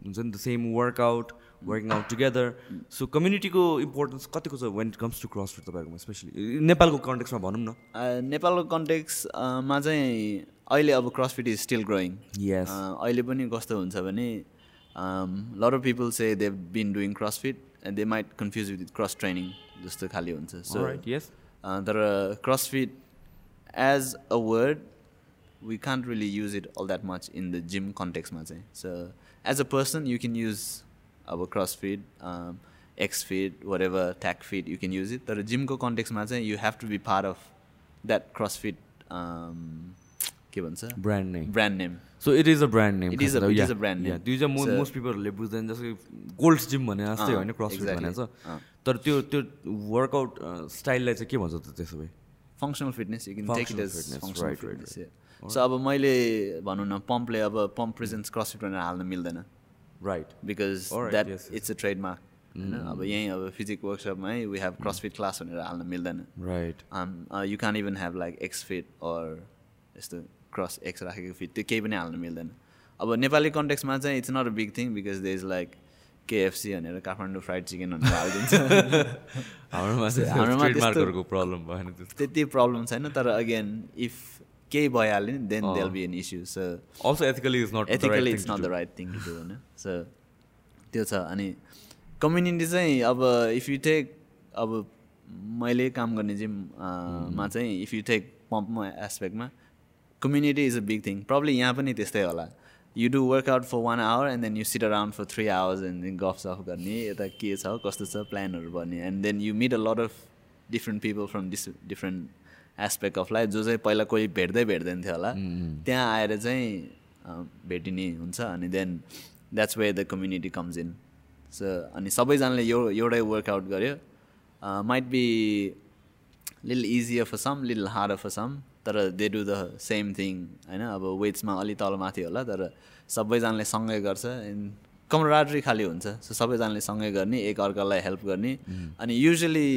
हुन्छ नि the same workout working out together so कम्युनिटीको importance कतिको छ when it comes to CrossFit तपाईँकोमा especially नेपालको कन्टेक्समा भनौँ न। नेपालको कन्टेक्समा चाहिँ अहिले अब CrossFit is still growing yes अहिले पनि कस्तो हुन्छ भने Lot of people say they been doing CrossFit and they might confuse with cross training जस्तो खालि हुन्छ सो Alright, yes. तर CrossFit as a word we can't really use it all that much in the gym context मा चाहिँ so as a person you can use our crossfit um, xfit whatever tag fit you can use it तर gym को context मा चाहिँ you have to be part of that crossfit um, के भन्छ? Brand name brand name so it is a brand name it is a brand name. त्यो चाहिँ most पिपलहरूले बुझ्दैन जस्तै गोल्ड जिम भने जस्तै होइन क्रसफिट. भने छ। अँ। तर त्यो त्यो वर्कआउट स्टाइललाई चाहिँ के भन्छ त त्यसो भए? Functional fitness it functional fitness so अब मैले भनौँ न पम्पले अब पम्प प्रेजेन्स क्रसफिट भनेर हाल्न मिल्दैन। Right because that it's a trademark होइन? अब यहीँ अब फिजिक वर्कसपमै वी हेभ क्रसफिट क्लास भनेर हाल्न मिल्दैन। Right you can even have like X fit or यस्तो। क्रस एक्स राखेको फिट त्यो केही पनि हाल्न मिल्दैन। अब नेपाली कन्टेक्समा चाहिँ it's not a big thing because they is like KFC भनेर काठमाडौँ फ्राइड चिकन भनेर हालिदिन्छ। हाम्रोमा हाम्रोमा त्यस्तो- प्रब्लम भएन त्यति प्रब्लम छैन तर अगेन इफ केही भइहाल्यो नि then there'll be an issue so also ethically is not ethically it's not the right thing to do होइन? सो त्यो छ अनि कम्युनिटी चाहिँ अब इफ यु टेक अब मैले काम गर्ने जिममा चाहिँ इफ यु टेक पम्पमा एस्पेक्टमा community is a big thing problem यहाँ पनि त्यस्तै होला. You do workout for one hour and then you sit around for three hours and then गफ सफ गर्ने. यता के छ कस्तो छ प्लानहरू गर्ने and then you meet a lot of different people from this different aspect of life जो चाहिँ पहिला कोही भेट्दै भेट्दैन थियो होला त्यहाँ आएर चाहिँ भेटिने हुन्छ अनि then that's way the community comes in so अनि सबैजनाले यो एउटै वर्कआउट गर्यो. Might be lil easier for some lil harder for some तर they do the same thing होइन? अब वेट्समा अलि तलमाथि होला तर सबैजनाले सँगै गर्छ। एन्ड कमराड्री खालि हुन्छ। सो सबैजनाले सँगै गर्ने एक अर्कालाई हेल्प गर्ने। अनि युजली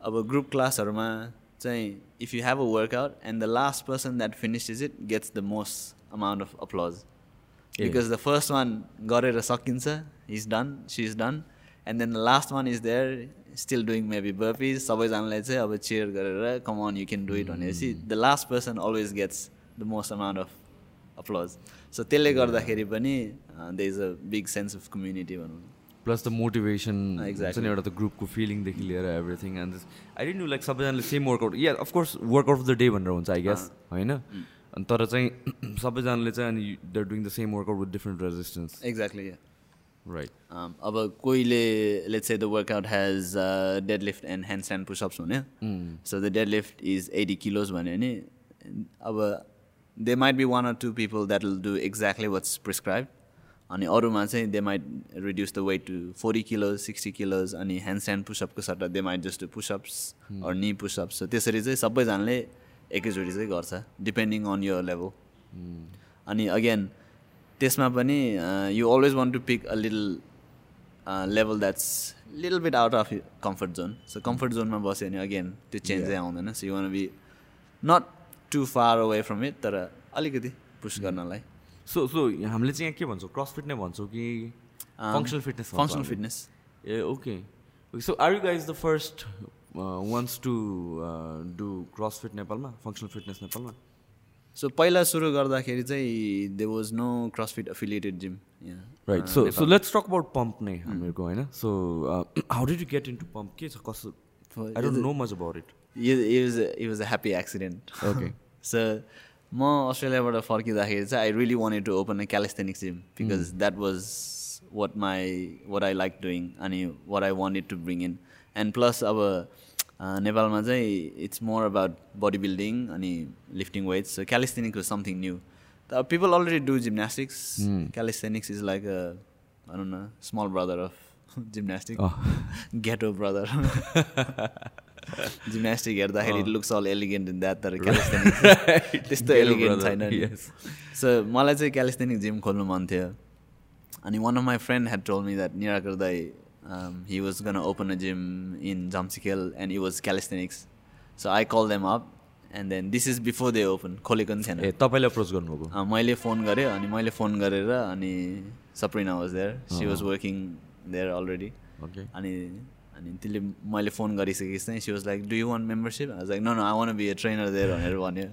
अब ग्रुप क्लासहरूमा चाहिँ if you have a workout and the last person that finish is it gets the most amount of applause because the first one गरेर सकिन्छ is done she is done and then the last one is there still doing maybe burpees सबैजनालाई चाहिँ अब cheer गरेर come on you can do it भनेपछि the last person always gets the most amount of applause so त्यसले गर्दाखेरि पनि the is a big sense of community भनौँ plus the motivation नि एउटा त ग्रुपको फिलिङदेखि लिएर everything and I don't know like सबैजनाले same workout yeah of course workout of the day भनेर हुन्छ आई गेस होइन? अनि तर चाहिँ सबैजनाले चाहिँ अनि they doing the same workout with different resistance exactly right Um, अब कोहीले let's say the workout has deadlift and handstand pushups हुने। So the deadlift is eighty kilos भन्यो भने अब they might be one or two people that will do exactly what's prescribe अनि अरूमा चाहिँ they might reduce the weight to forty kilos sixty kilos अनि handstand पुसअपको सट्टा they might just pushups or नि पुसअप्स सो त्यसरी चाहिँ सबैजनाले एकैचोटि चाहिँ गर्छ डिपेन्डिङ अन यर लेभल अनि अगेन त्यसमा पनि you always want to pick a little level that's little bit out of comfort zone so comfort जोनमा बस्यो भने अगेन त्यो चेन्जै आउँदैन. So you wanna be not too far away from it तर अलिकति पुस गर्नलाई। सो सो हामीले चाहिँ यहाँ के भन्छौँ? क्रसफिट नै भन्छौँ कि functional fitness functional fitness ah okay so are you guys the first ones to do CrossFit नेपालमा फङ्सनल फिटनेस नेपालमा सो पहिला सुरु गर्दाखेरि चाहिँ they was no CrossFit affiliated gym right so so let's talk about Pump नै हामीहरूको होइन? So how did you get into Pump के छ कस्तो I don't know much about it it was a happy accident Okay. So म अस्ट्रेलियाबाट फर्किँदाखेरि चाहिँ I really wanted to open a calisthenics gym because that was what my what I like doing अनि what I wanted to bring in and plus अब नेपालमा चाहिँ it's more about bodybuilding and lifting weights so calisthenics was something new त people already do gymnastics calisthenics is like a भनौँ न small brother of gymnastic ghetto brother gymnastic हेर्दाखेरि looks all elegant in that तर callisthenic त्यस्तो elegant छैन. So मलाई चाहिँ callisthenic gym खोल्नु मन थियो। अनि one of my friend had told me that Nirakar दाई he was gonna open a gym in Jhamsikhel and it was calisthenics so I call them up and then this is before they open खोलेको पनि थिएन ए तपाईँले approach गर्नुभएको? अँ, मैले phone गरेँ अनि मैले फोन गरेर अनि Sabrina was there she was working there already अनि अनि त्यसले मैले फोन गरिसकेपछि चाहिँ she was like do you want membership आज like no no I wanna be a trainer there भनेर भन्यो।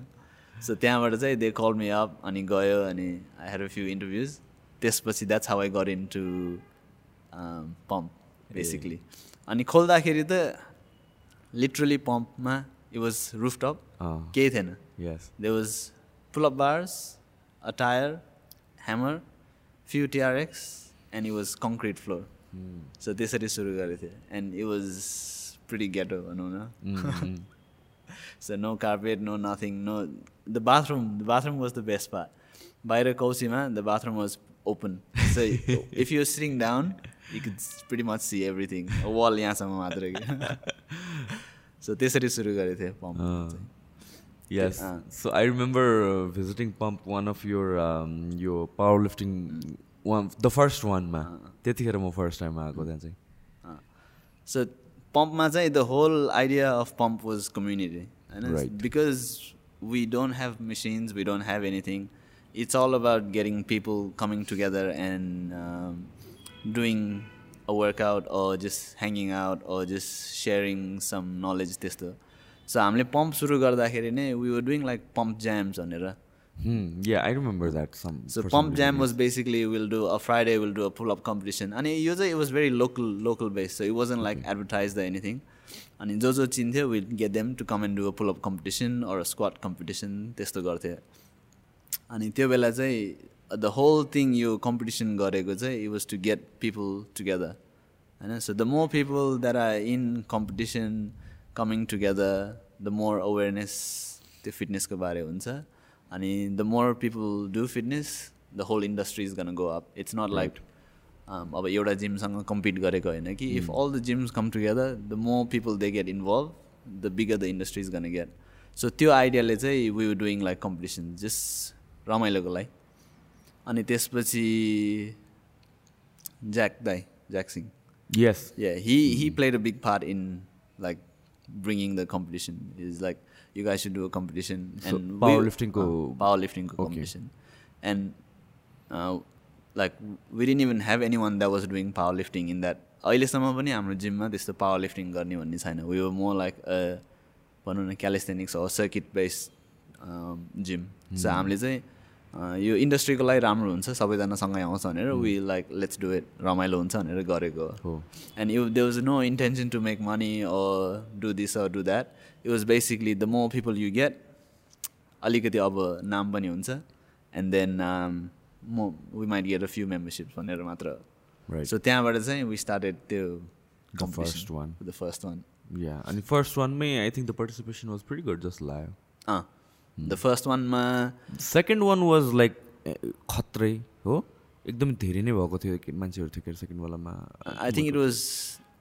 सो त्यहाँबाट चाहिँ दे कल मी अप अनि गयो अनि I had a few interviews त्यसपछि that's how I got into Pump basically अनि खोल्दाखेरि त लिटरली पम्पमा इट वाज रुफटप अँ केही थिएन यस there was pull-up bars, a tire, hammer, few TRX, and it was concrete floor. So त्यसरी सुरु गरेको थियो and it was pretty ghetto भनौँ न so no carpet, no nothing, no. The bathroom, the bathroom was the best part. Baira Kausima, the bathroom was open. So if you were sitting down, you could s- pretty much see everything. A wall यहाँसम्म मात्रै so त्यसरी सुरु गरेको थिएँ pump चाहिँ। Yes. so I remember uh, visiting Pump, one of your um, your powerlifting one, the first one ma. त्यतिखेर म first time आएको त्यहाँ चाहिँ। सो पम्पमा चाहिँ the whole idea of Pump was community होइन. Because we don't have machines we don't have anything it's all about getting people coming together and doing a workout or just hanging out or just sharing some knowledge त्यस्तो so हामीले Pump सुरु गर्दाखेरि नै we were doing like Pump jams भनेर Hmm. Yeah, I remember that. Some. So for some pump reason, jam yes. was basically we'll do a Friday we'll do a pull up competition. And it, it was very local local based, so it wasn't like advertised or anything. And in जो जो चिन्थ्यो we'd get them to come and do a pull up competition or a squat competition त्यस्तो गर्थे अनि त्यो बेला चाहिँ the whole thing यो competition गरेको चाहिँ it was to get people together होइन? So the more people that are in competition coming together the more awareness त्यो फिटनेसको बारे हुन्छ. अनि the more people do fitness the whole industry is gonna go up it's not like अब एउटा जिमसँग compete गरेको होइन कि if all the gyms come together the more people they get involved the bigger the industry is gonna get so त्यो आइडियाले चाहिँ we were doing like competition just रमाइलोको लागि। अनि त्यसपछि ज्याक दाई Jack Singh Yes. yeah he he played a big part in like bringing the competition is like you guys should do a competition So, and we- powerlifting ko- uh, powerlifting ko Okay. competition and uh, like we didn't even have anyone that was doing powerlifting in that अहिलेसम्म पनि हाम्रो जिममा त्यस्तो power lifting गर्ने भन्ने छैन we were more like भनौँ न callisthenics हो सर्किट बेस्ड जिम सो हामीले चाहिँ अ, यो इन्डस्ट्रीको लागि राम्रो हुन्छ सबैजना सँगै आउँछ भनेर we like let's do it रमाइलो हुन्छ भनेर गरेको हो and you they was no intention to make money or do this or do that it was basically the more people you get अलिकति अब नाम पनि हुन्छ एन्ड देन म we might get a few membership भनेर मात्र. So त्यहाँबाट चाहिँ वी स्टार्टेड त्यो first one. The first one Yeah. अनि first वानमै I think the participation was pretty good जस्तो लाग्यो अँ द फर्स्ट वानमा सेकेन्ड वान वाज लाइक खत्रै हो। एकदमै धेरै नै भएको थियो मान्छेहरू थियो के second वालामा। I think it was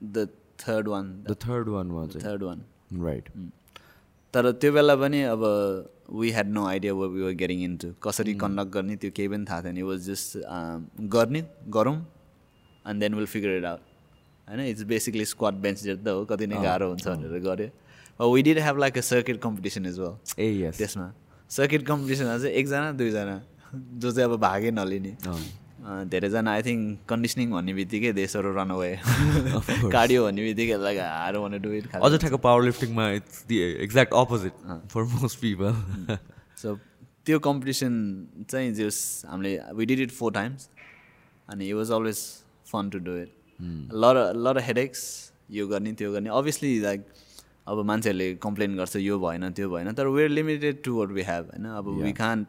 the third one the third one was third one right तर त्यो बेला पनि अब we had no idea we were getting in to कसरी कन्डक्ट गर्ने त्यो केही पनि थाहा थिएन। वाज जस्ट गर्ने गरौँ and then will figure it out होइन? इट्स बेसिकली स्क्वाड बेन्च जस्तो हो। कति नै गाह्रो हुन्छ भनेर गऱ्यो। We did have like a circuit competition is well uh yes त्यसमा. सर्किट कम्पिटिसनमा चाहिँ एकजना दुईजना. जो चाहिँ अब भागै नलिने. धेरैजना आई थिङ्क कन्डिसनिङ भन्ने बित्तिकै देशहरू रन अवे कार्डियो भन्ने बित्तिकै लाइक हार वान डु इट अझ ठ्याक्क power लिफ्टिङमा it's the exact opposite for most people so त्यो कम्पिटिसन चाहिँ जस हामीले we did it four times अनि it was always fun to do it lot lot headaches यो गर्ने त्यो गर्ने. अभियसली लाइक अब मान्छेहरूले कम्प्लेन गर्छ यो भएन त्यो भएन तर we're limited to what we have होइन? अब वी कान्ट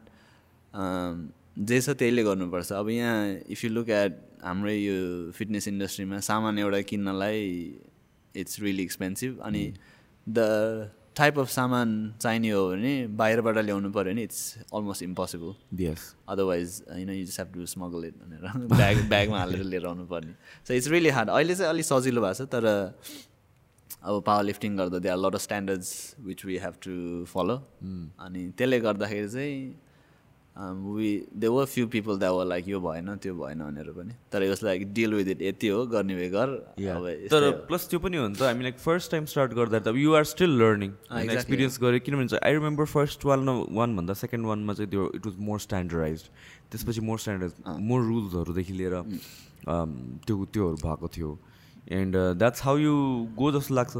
जे छ त्यहीले गर्नुपर्छ। अब यहाँ इफ यु लुक एट हाम्रै यो फिटनेस इन्डस्ट्रीमा सामान एउटा किन्नलाई इट्स रियली एक्सपेन्सिभ अनि द टाइप अफ सामान चाहिने हो भने बाहिरबाट ल्याउनु पऱ्यो भने it's almost impossible yes otherwise होइन you just have to smuggle it भनेर ब्याग ब्यागमा हालेर लिएर आउनु पर्ने सो इट्स रियली हार्ड अहिले चाहिँ अलिक सजिलो भएको छ तर अब पावर लिफ्टिङ गर्दा there are lot of standards which we have to follow अनि त्यसले गर्दाखेरि चाहिँ we they were few people that were like यो भएन त्यो भएन भनेर पनि। तर yes like deal with it यति हो गर्ने भए गर। तर। प्लस त्यो पनि हो नि त। हामी लाइक फर्स्ट टाइम स्टार्ट गर्दा त you are still learning. Experience गऱ्यो। किनभने चाहिँ आई रिमेम्बर फर्स्ट वान वानभन्दा सेकेन्ड वानमा चाहिँ त्यो इट वाज मोर स्ट्यान्डर्डाइज त्यसपछि मोर स्ट्यान्डर्ड मोर रुल्सहरूदेखि लिएर um, त्यो त्योहरू भएको थियो। And that's how you go जस्तो लाग्छ.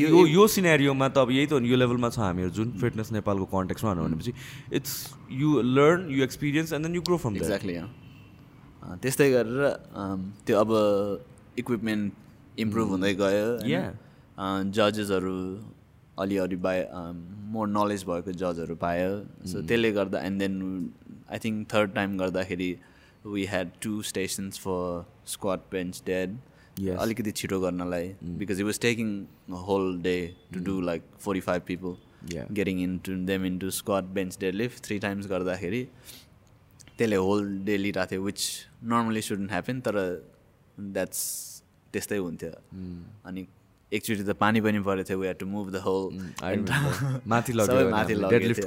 यो- यो सिनेरियोमा त अब यही त हो नि यो लेभलमा छ हामीहरू जुन फिटनेस नेपालको कन्टेक्समा भनेपछि it's you learn you experience and then you grow from exactly त्यस्तै गरेर त्यो अब इक्विपमेन्ट इम्प्रुभ हुँदै गयो. जजेसहरू अलिअलि बाय मोर नलेज भएको जजहरू पायो। सो त्यसले गर्दा and then I think third time गर्दाखेरि we had two stations for squat bench dead. अलिकति छिटो गर्नलाई because it was taking whole day to do like forty five people. Getting into them into squat bench deadlift three times गर्दाखेरि त्यसले whole day लिइरहेको थियो which normally shouldn't happen तर that's त्यस्तै हुन्थ्यो। अनि एकचोटि त पानी पनि परेको थियो we had to move the whole. माथि माथि लगेको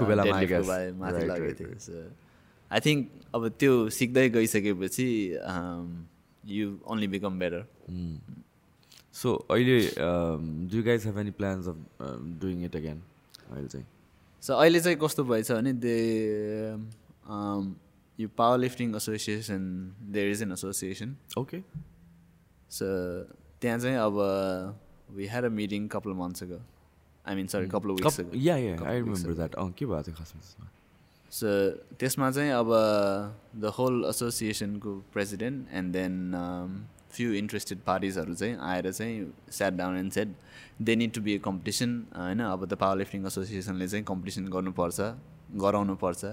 थियो, आई थिङ्क अब त्यो सिक्दै गइसकेपछि you only become better so अहिले do guys have any plans of doing it again अहिले चाहिँ सो अहिले चाहिँ कस्तो भएछ भने दे यो power lifting association there is an association okay so त्यहाँ चाहिँ अब we had a meeting couple months ago I mean sorry couple weeks ago yeah yeah couple I remember. That अँ के भएको थियो खासमा सो त्यसमा चाहिँ अब the whole एसोसिएसनको president and then few interested पार्टिजहरू चाहिँ आएर चाहिँ sat down and set they need to be a competition होइन अब द पावर लिफ्टिङ एसोसिएसनले चाहिँ कम्पिटिसन गर्नुपर्छ गराउनुपर्छ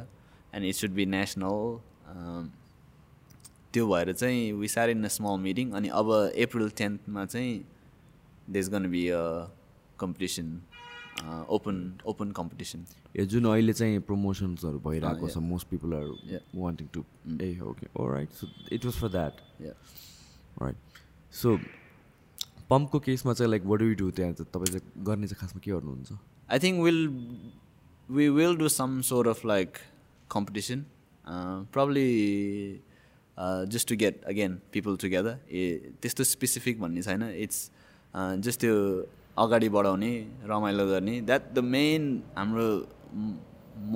and it should be national त्यो भएर चाहिँ वी सार इन अ स्मल मिटिङ अनि अब अप्रिल टेन्थमा चाहिँ this gonna be a competition open open competition uh जुन अहिले चाहिँ प्रमोसन्सहरू भइरहेको yeah. छ most people are. Wanting to uh okay right so it was for that yeah right so पम्पको केसमा चाहिँ लाइक वाट डु डु त्यहाँ चाहिँ तपाईँ चाहिँ गर्ने चाहिँ खासमा के गर्नुहुन्छ? We'll we will do some sort of like competition, uh, probably uh, just to get again people together. ए त्यस्तो स्पेसिफिक भन्ने छैन. इट्स जस्ट त्यो अगाडि बढाउने रमाइलो गर्ने. द्याट द मेन हाम्रो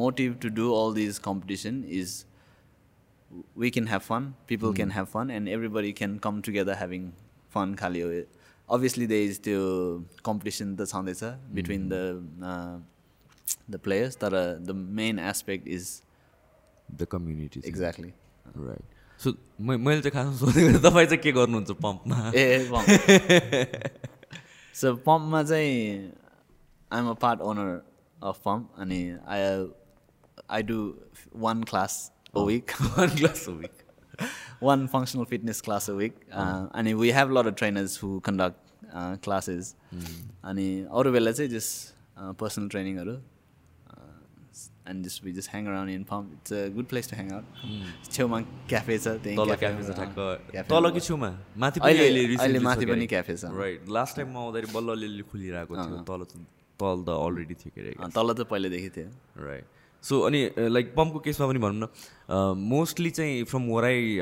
motive to do all these competition is we can have fun people can have fun and everybody can come together having fun हो obviously there is त्यो competition त छँदैछ between the uh, the players तर the main aspect is the community exactly right so मैले चाहिँ खासमा सोधेको तपाईँ चाहिँ के गर्नुहुन्छ पम्पमा ए सो पम्पमा चाहिँ I'm a part owner of Pump अनि I I do one class a week one class हो week one functional fitness class a week. Uh, and we have a lot of trainers who conduct uh, classes. अनि अरू बेला चाहिँ just personal ट्रेनिङहरू and just we just hang around in firm it's a good place to hang out छेउमा cafe छ त्यही cafe छ ठ्याक्क अँ, cafe तल मा कि बस्छ। छेउमा माथि अहिले- अहिले माथि पनि cafe छ। राइट लास्ट टाइम म आउँदाखेरि बल्ल अलिअलि खुलिरहेको थियो तल तल त अलरेडी थियो के अरे तल त पहिल्यैदेखि थियो राइट सो अनि लाइक पम्पको केसमा पनि भनौँ न मोस्टली चाहिँ फ्रम वराई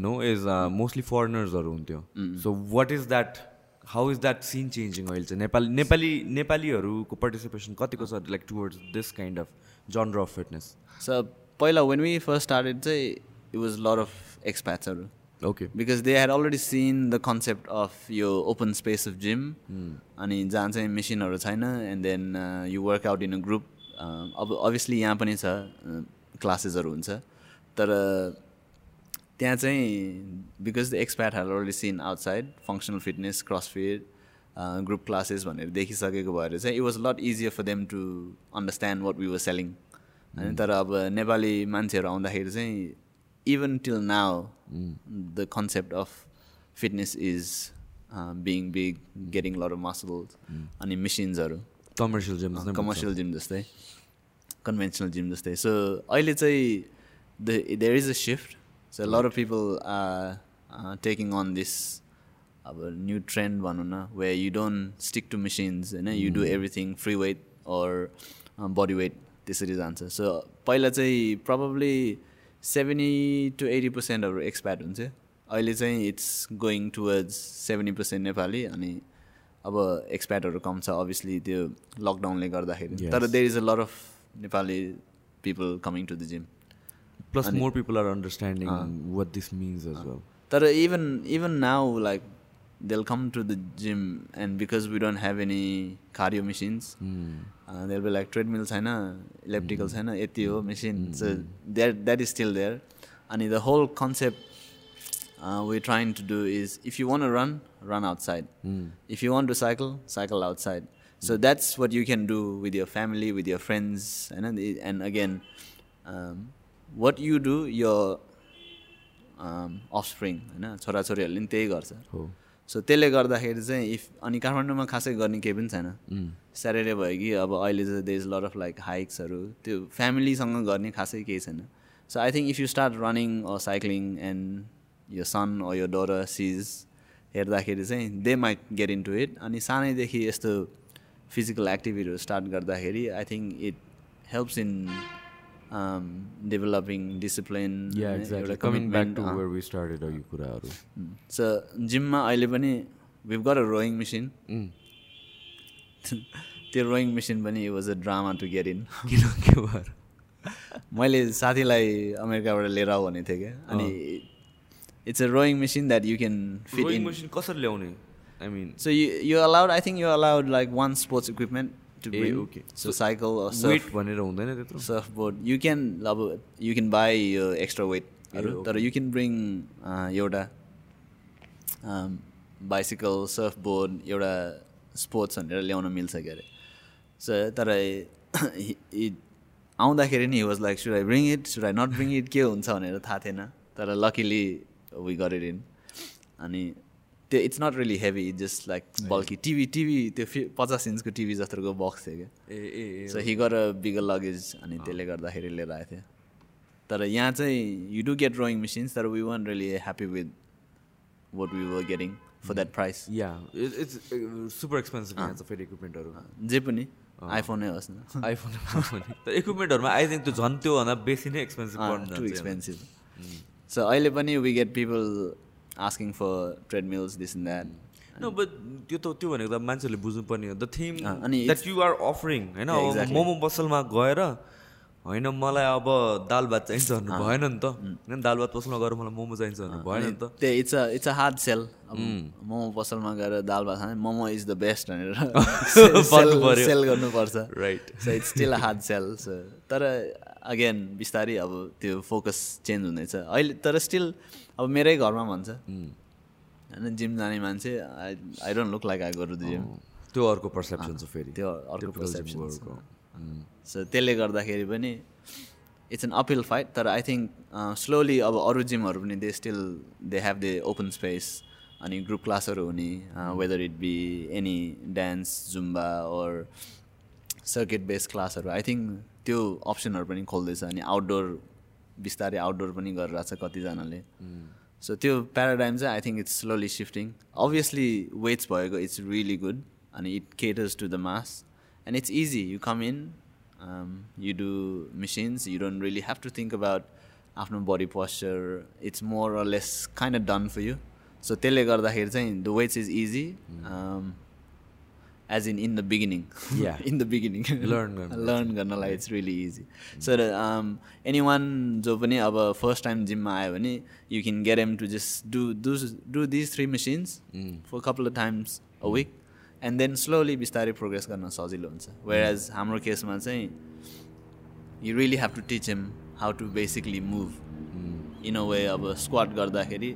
नो इज मोस्टली फरेनर्सहरू हुन्थ्यो. So what is that how is that seen changing अहिले चाहिँ? नेपाली नेपाली नेपालीहरूको पार्टिसिपेसन कतिको छ like towards this kind of genre of fitness so पहिला वेन वी फर्स्ट स्टार्टेड चाहिँ it was lot of एक्सप्याट्सहरू okay because they had already seen the concept of यो open space of gym अनि जहाँ चाहिँ मेसिनहरू छैन and then you workout in a group अब obviously यहाँ पनि छ क्लासेसहरू हुन्छ। तर त्यहाँ चाहिँ because the expat had already seen outside functional fitness CrossFit group classes भनेर देखिसकेको भएर चाहिँ it was lot easier for them to understand what we were selling होइन तर अब नेपाली मान्छेहरू आउँदाखेरि चाहिँ even till now the concept of fitness is being big getting lot of muscles अनि मिसिन्सहरू कमर्सियल जिम्स नै कमर्सियल जिम जस्तै कन्भेन्सनल जिम जस्तै। सो अहिले चाहिँ there is a shift so lot of people are taking on this अब new trend भनौँ न way you don't stick to machines होइन? You do everything free weight or body weight त्यसरी जान्छ। So पहिला चाहिँ प्रब्लली सेभेन्टी टु एटी पर्सेन्टहरू expat हुन्छ अहिले चाहिँ it's going towards seventy percent Nepali अनि अब एक्सप्याटहरू कम छ अभियसली त्यो लकडाउनले गर्दाखेरि तर there is a lot of Nepali people coming to the gym plus more people are understanding what this means as well तर even even now like they'll come to the gym and because we don't have any cardio machines uh, they'll be like treadmill छैन elliptical छैन यति हो machine so that that is still there अनि the whole concept uh, we're trying to do is if you want to run outside. If you want to cycle cycle outside. So that's what you can do with your family with your friends and and again um, what you do your offspring होइन? छोराछोरीहरूले पनि त्यही गर्छ। So त्यसले गर्दाखेरि चाहिँ if अनि काठमाडौँमा खासै गर्ने केही पनि छैन। स्याटरडे भयो कि अब अहिले चाहिँ there is lot of like हाइक्सहरू त्यो फ्यामिलीसँग गर्ने खासै केही छैन। So I think if you start running or cycling and your son or your daughters हेर्दाखेरि चाहिँ they might get in to it अनि सानैदेखि यस्तो फिजिकल एक्टिभिटीहरू स्टार्ट गर्दाखेरि I think it helps in developing discipline कुराहरू सो जिममा अहिले पनि we've got a rowing machine. त्यो रोइङ मेसिन पनि was a drama to get in किन के मैले साथीलाई अमेरिकाबाट लिएर आऊ भनेको थिएँ क्या। अनि it's a rowing machine that you can fit in machine कसरी ल्याउने? I mean so you you allowed I think you allowed like one sports equipment to okay. So cycle weight भनेर हुँदैन त्यत्रो? सर्फ बोर्ड यु क्यान अब you can buy यो extra वेटहरू तर you can bring एउटा बाइसिकल सर्फ बोर्ड एउटा sports भनेर ल्याउन मिल्छ के अरे. सो तर आउँदाखेरि नि was like should I bring it should I not bring it के हुन्छ? भनेर थाहा थिएन. तर luckily we got it in अनि त्यो it's not really heavy just like bulky TV TV त्यो फि पचास इन्चको टिभी जस्तोको बक्स थियो क्या। ए so he. Got bigger luggage अनि त्यसले गर्दाखेरि लिएर आएको थियो। तर यहाँ चाहिँ you do get rowing machines तर we one really happy with what we were getting for that price yeah it's super expensive चाहिँ फेरि इक्विपमेन्टहरू जे पनि आइफोनै होस् न। आइफोन इक्विपमेन्टहरूमा आई थिङ्क त्यो झन् त्योभन्दा बेसी नै एक्सपेन्सिभ पर्न एक्सपेन्सिभ सो अहिले पनि we get people asking for treadmills this in that no but त्यो त त्यो भनेको त मान्छेहरूले बुझ्नुपर्ने हो। द थिम अँ, अनि द्याट यु आर अफरिङ होइन. मोमो पसलमा गएर होइन मलाई अब दाल भात चाहिन्छ भन्नु भएन नि त। होइन दाल भात पसलमा गएर मलाई मोमो चाहिन्छ भन्नु भएन नि त। त्यो it's uh it's a hard sell momo पसलमा गएर दाल भात खाने मोमो इज द बेस्ट भनेर। सेल गर्नुपर्छ। Right so it's still hard sell so तर अगेन बिस्तारै अब त्यो फोकस चेन्ज हुँदैछ। अहिले तर स्टिल अब मेरै घरमा भन्छ। होइन जिम जाने मान्छे I I don't look like I go gym त्यो अर्को पर्सेप्सन छ फेरि। त्यो अर्को पर्सेप्सन। सो त्यसले गर्दाखेरि पनि इट्स एन अपिल फाइट तर आई थिङ्क स्लोली अब अरू जिमहरू पनि they still they have they open space अनि ग्रुप क्लासहरू हुने whether it be any dance zumba or circuit based क्लासहरू आई थिङ्क त्यो अप्सनहरू पनि खोल्दैछ अनि आउटडोर बिस्तारै आउटडोर पनि गरिरहेछ कतिजनाले। सो त्यो प्याराडाइम चाहिँ I think it's slowly shifting obviously weights भएको इट्स रियली गुड अनि it caters to the mass and it's easy you come in you do machines you don't really have to think about आफ्नो body posture it's more less kind of done for you so त्यसले गर्दाखेरि चाहिँ the weights is easy as in in the beginning Yeah. In the beginning Learn गर्नु learn गर्नलाई it's really easy sir anyone जो पनि अब first time जिममा आयो भने you can get them to just do do do this three machines for couple of times a week and then slowly बिस्तारै progress गर्न सजिलो हुन्छ. वेयर एज हाम्रो केसमा चाहिँ you really have to teach them how to basically move in a way अब squat गर्दाखेरि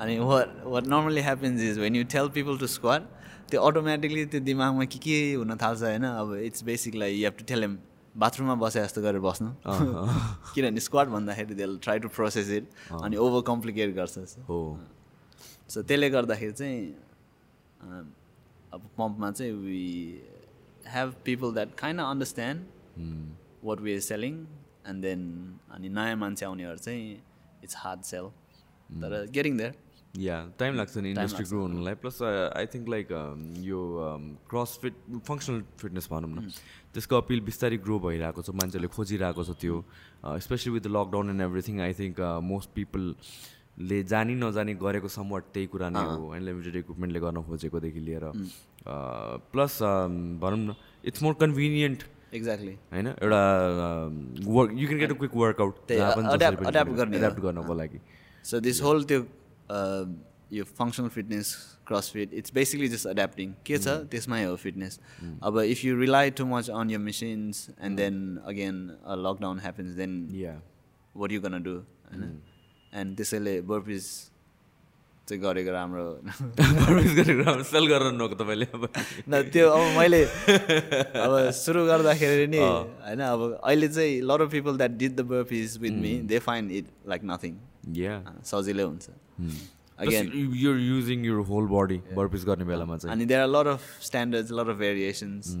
अनि what what normally happens is when you tell people to squat त्यो अटोमेटिकली त्यो दिमागमा के के हुन थाल्छ होइन अब it's basically you have to tell them बाथरुममा बसे जस्तो गरेर बस्नु। किनभने स्क्वाड भन्दाखेरि they try to process it अनि ओभर कम्प्लिकेट गर्छ हो। सो त्यसले गर्दाखेरि चाहिँ अब पम्पमा चाहिँ we have people that kind understand what we are selling and then अनि नयाँ मान्छे आउनेहरू चाहिँ इट्स हार्ड सेल तर गेटिङ देयर या टाइम लाग्छ नि इन्डस्ट्री ग्रो हुनुलाई प्लस आई थिङ्क लाइक यो क्रस फिट फङ्सनल फिटनेस भनौँ न त्यसको अपिल बिस्तारै ग्रो भइरहेको छ मान्छेले खोजिरहेको छ त्यो। Specially with the lockdown and everything I think most पिपलले जानी नजानी गरेको समवट त्यही कुरा नै हो। होइन लिमिटेड इक्विपमेन्टले गर्न खोजेकोदेखि लिएर। प्लस भनौँ न इट्स मोर कन्भिनियन्ट एक्ज्याक्टली होइन? एउटा work you can get a quick workout. Adapt गर्नको लागि। सो दिस होल त्यो uh, यो functional fitness CrossFit it's basically just adapting के छ त्यसमै हो फिटनेस अब if you rely too much on your machines and then again lockdown happens then what you gonna do होइन एन्ड त्यसैले burpees चाहिँ गरेको राम्रो गरेर सेल गरेर नको तपाईँले अब न त्यो अब मैले अब सुरु गर्दाखेरि नि होइन अब अहिले चाहिँ lot of people that did the burpees with me they find it like nothing सजिलै हुन्छ। Again you're using your whole body burpees गर्ने बेलामा चाहिँ। अनि there are lot of standards lot of variations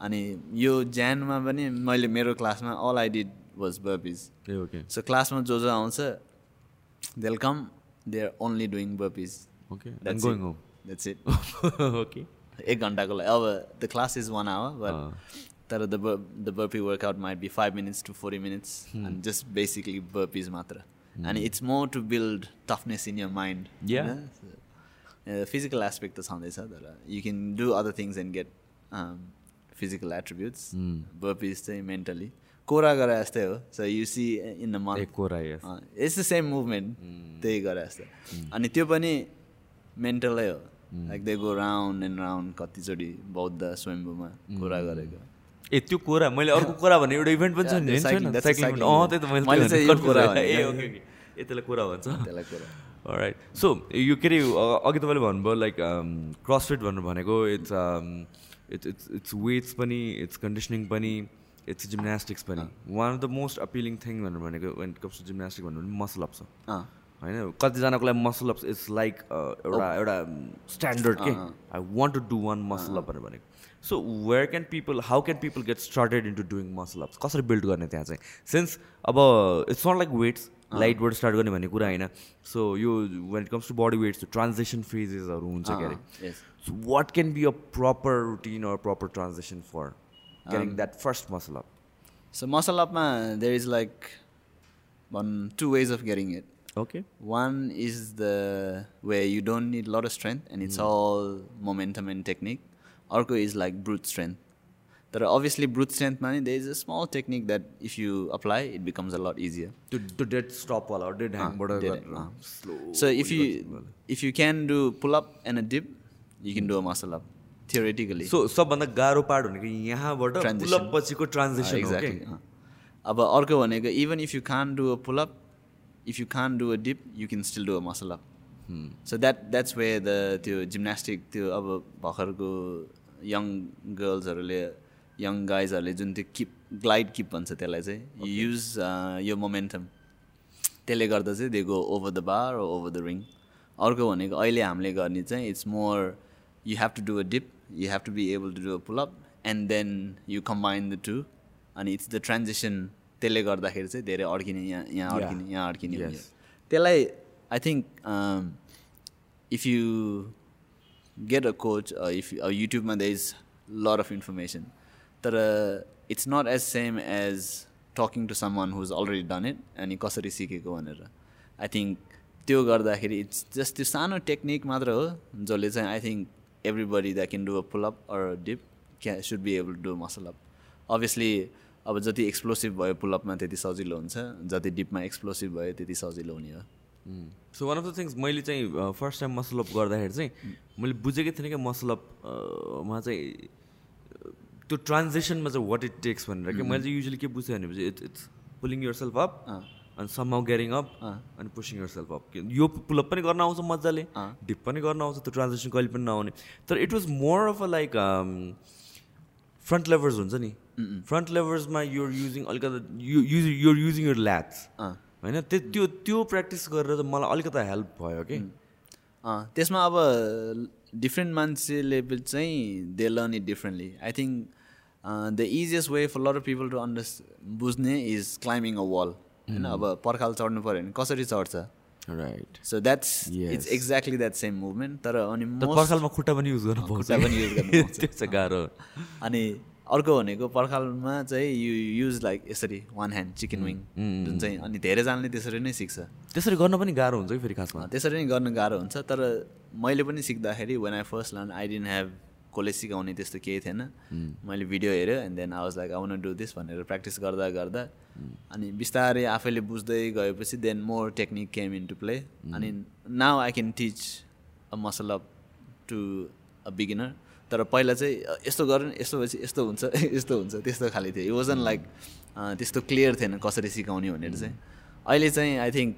अनि यो ज्यानमा पनि मैले मेरो क्लासमा all I did was burpees okay so क्लासमा जो जो आउँछ they'll come they are only doing burpees okay That's going it. Home that's it okay एक घन्टाको लागि। अब the class is one hour but तर the the burpee workout might be five minutes to forty minutes अनि just basically burpees मात्र। अनि it's more to build toughness in your mind Yeah. Physical aspect त छँदैछ तर you can do other things and get physical attributes burpees चाहिँ mentally कोरा गरे जस्तै हो so you see in the एक कोरा yes. It's the same movement त्यही गरे जस्तो अनि त्यो पनि मेन्टलै हो like they go round and round कतिचोटि बौद्ध स्वयम्भूमा कुरा गरेको ए त्यो कोरा मैले अर्को कोरा भन्ने एउटा इभेन्ट पनि छ नि छैन साइक्लिङ अँ. त्यही त मैले। ए। ओके ओके ए त्यसलाई कोरा भन्छ। त्यसलाई कुरा। राइट सो यो के अरे अघि तपाईँले भन्नुभयो लाइक क्रसफिट भन्नु भनेको it's it's it's it's weights पनि इट्स कन्डिसनिङ पनि इट्स जिम्नास्टिक्स पनि. One of the most appealing thing भनेर भनेको वेन कम्स टु जिम्नास्टिक भन्नु भने मसल अप छ अँ होइन कतिजनाको लागि मसल अप्स इट्स लाइक एउटा एउटा स्ट्यान्डर्ड के I want to do one muscle up भनेर भनेको। So where can people how can people get started into doing muscle ups कसरी बिल्ड गर्ने त्यहाँ चाहिँ? सिन्स अब it's not like weights light weight start गर्ने भन्ने कुरा होइन। सो यो when it comes to body weights transition फेजेसहरू हुन्छ के अरे yes so what can be a proper routine or proper transition for getting that first muscle up so muscle अपमा there is like one two ways of getting it Okay One is the where you don't need a lot of strength and it's all momentum and technique. Arco is like brute strength. There are obviously brute strength money. There is a small technique that if you apply, it becomes a lot easier. त्यो त्यो dead स्टपवाला dead ह्याङबाट dead, गरेर अँ. Slow So if you if you can do pull up and a dip, you can do a muscle up theoretically. So सबभन्दा गाह्रो part भनेको यहाँबाट Transition. Pull up पछिको transaction हो exactly. क्या अँ. अब अर्को भनेको even if you can do a pull up if you can't do a dip you can still do a muscle up so that that's way the त्यो जिम्नास्टिक त्यो अब भर्खरको यङ गर्ल्सहरूले यङ गाइजहरूले जुन त्यो किप ग्लाइड किप भन्छ त्यसलाई चाहिँ use यो momentum त्यसले गर्दा चाहिँ they go over the bar over the ring अर्को भनेको अहिले हामीले गर्ने चाहिँ it's more you have to do a dip you have to be able to do a pull up and then you combine the two अनि it's the transition त्यसले गर्दाखेरि चाहिँ धेरै अड्किने यहाँ यहाँ. अड्किने यहाँ अड्किने। त्यसलाई I think if you get a coach if युट्युबमा the is lot of information तर it's not as same as talking to someone who's already done it अनि कसरी सिकेको भनेर आई थिङ्क त्यो गर्दाखेरि इट्स जस्ट त्यो सानो टेक्निक मात्र हो जसले चाहिँ I think everybody that can do a pull up or dip क्या should be able to do muscle up obviously अब जति एक्सप्लोसिभ भयो पुलअपमा त्यति सजिलो हुन्छ जति डिपमा एक्सप्लोसिभ भयो त्यति सजिलो हुने हो। So one of the things मैले चाहिँ फर्स्ट टाइम मसल अप गर्दाखेरि चाहिँ मैले बुझेकै थिइनँ कि मसल मा चाहिँ uh, त्यो ट्रान्जेक्सनमा चाहिँ वाट इट टेक्स भनेर कि मैले चाहिँ युजली के बुझेँ भनेपछि it's it's pulling yourself up अनि समाउ ग्यारिङ अप अनि पुसिङ युर सेल्फ अप यो पुलअप पनि गर्न आउँछ मजाले डिप पनि गर्न आउँछ त्यो ट्रान्जेक्सन कहिले पनि नआउने तर it was more of a like front levers हुन्छ नि। फ्रन्ट लेभर्समा युर युजिङ अलिकति you use your using your lats होइन? त्यो त्यो त्यो प्र्याक्टिस गरेर चाहिँ मलाई अलिकति हेल्प भयो कि अँ, त्यसमा अब डिफ्रेन्ट मान्छेले चाहिँ they learn it differently I think the easiest way for lot of people to under बुझ्ने इज क्लाइम्बिङ अ वाल होइन? अब पर्खाल चढ्नु पऱ्यो भने कसरी चढ्छ? Right so that's. It's exactly that same movement तर अनि पर्खालमा खुट्टा पनि युज गर्नु खुट्टा पनि use गर्नु गाह्रो अनि अर्को भनेको पर्खालमा चाहिँ यु युज लाइक यसरी वान ह्यान्ड चिकन विङ जुन चाहिँ अनि धेरैजनाले त्यसरी नै सिक्छ। त्यसरी गर्न पनि गाह्रो हुन्छ कि फेरि खासमा। त्यसरी नै गर्न गाह्रो हुन्छ तर मैले पनि सिक्दाखेरि when I first learn I didn't have कसले सिकाउने त्यस्तो केही थिएन। मैले भिडियो हेऱ्यो and then I was like I want do this भनेर प्र्याक्टिस गर्दा गर्दा अनि बिस्तारै आफैले बुझ्दै गएपछि then more technique came into play अनि now I can teach a muscle up to a beginner तर पहिला चाहिँ यस्तो गर यस्तो भएपछि यस्तो हुन्छ यस्तो हुन्छ त्यस्तो खाले थियो। इट वाजन लाइक त्यस्तो क्लियर थिएन कसरी सिकाउने भनेर चाहिँ। अहिले चाहिँ आई थिङ्क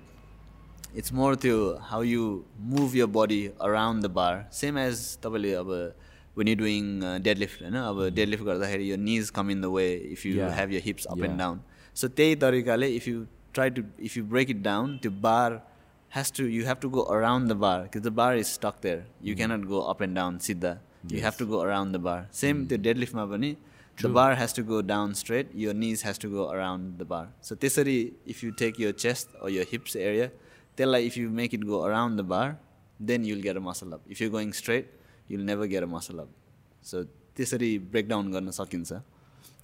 इट्स मोर त्यो how you move your body around the bar same as तपाईँले अब वेन यु डुइङ डेडलिफ्ट होइन? अब डेडलिफ्ट गर्दाखेरि यो knees come in the way if you. Have your hips up and. Down so त्यही तरिकाले if you try to if you break it down त्यो bar has to you have to go around the bar because the bar is stuck there. You cannot go up and down सिधा you have to go around the bar same त्यो डेडलिफ्टमा पनि the bar has to go down straight your knees has to go around the bar so त्यसरी if you take your chest or your hips area त्यसलाई if you make it go around the bar then you'll get a muscle up if you're going straight you'll never get a muscle up so त्यसरी breakdown गर्न सकिन्छ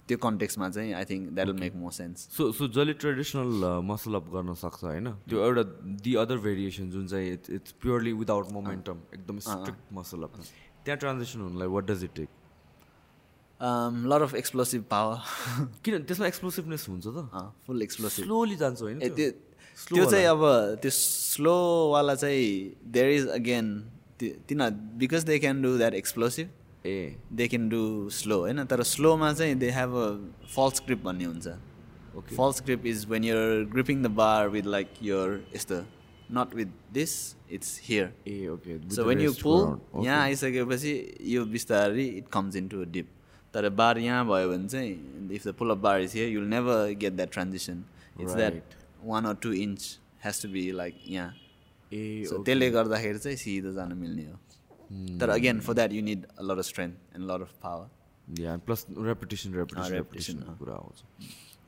त्यो कन्टेक्समा चाहिँ I think that will make more sense so so जसले traditional muscle up गर्न सक्छ होइन त्यो एउटा दि अदर भेरिएसन जुन चाहिँ it's it's purely without momentum एकदम स्ट्रिक्ट मसल अप त्यहाँ ट्रान्जेक्सन हुनुलाई what does it take lot of explosive power किन त्यसमा एक्सप्लोसिभनेस हुन्छ त? फुल एक्सप्लोसिभ स्लोली जान्छ होइन त्यो? त्यो चाहिँ अब त्यो स्लोवाला चाहिँ देयर इज अगेन तिनीहरू because they can do that explosive A. They can do slow होइन? तर स्लोमा चाहिँ they have a false grip भन्ने हुन्छ. False grip is when your gripping the bar with like your यस्तो not with this it's here ah okay so when you pull यहाँ आइसकेपछि यो बिस्तारै it comes in to dip तर bar यहाँ भयो भने चाहिँ if the pull of bar is here you'll never get that transition it's that one or two inch has to be like यहाँ ए त्यसले गर्दाखेरि चाहिँ सिधो जान मिल्ने हो तर again for that you need lot of strength and lot of power plus reputation reputation repetition, reputation कुरा आउँछ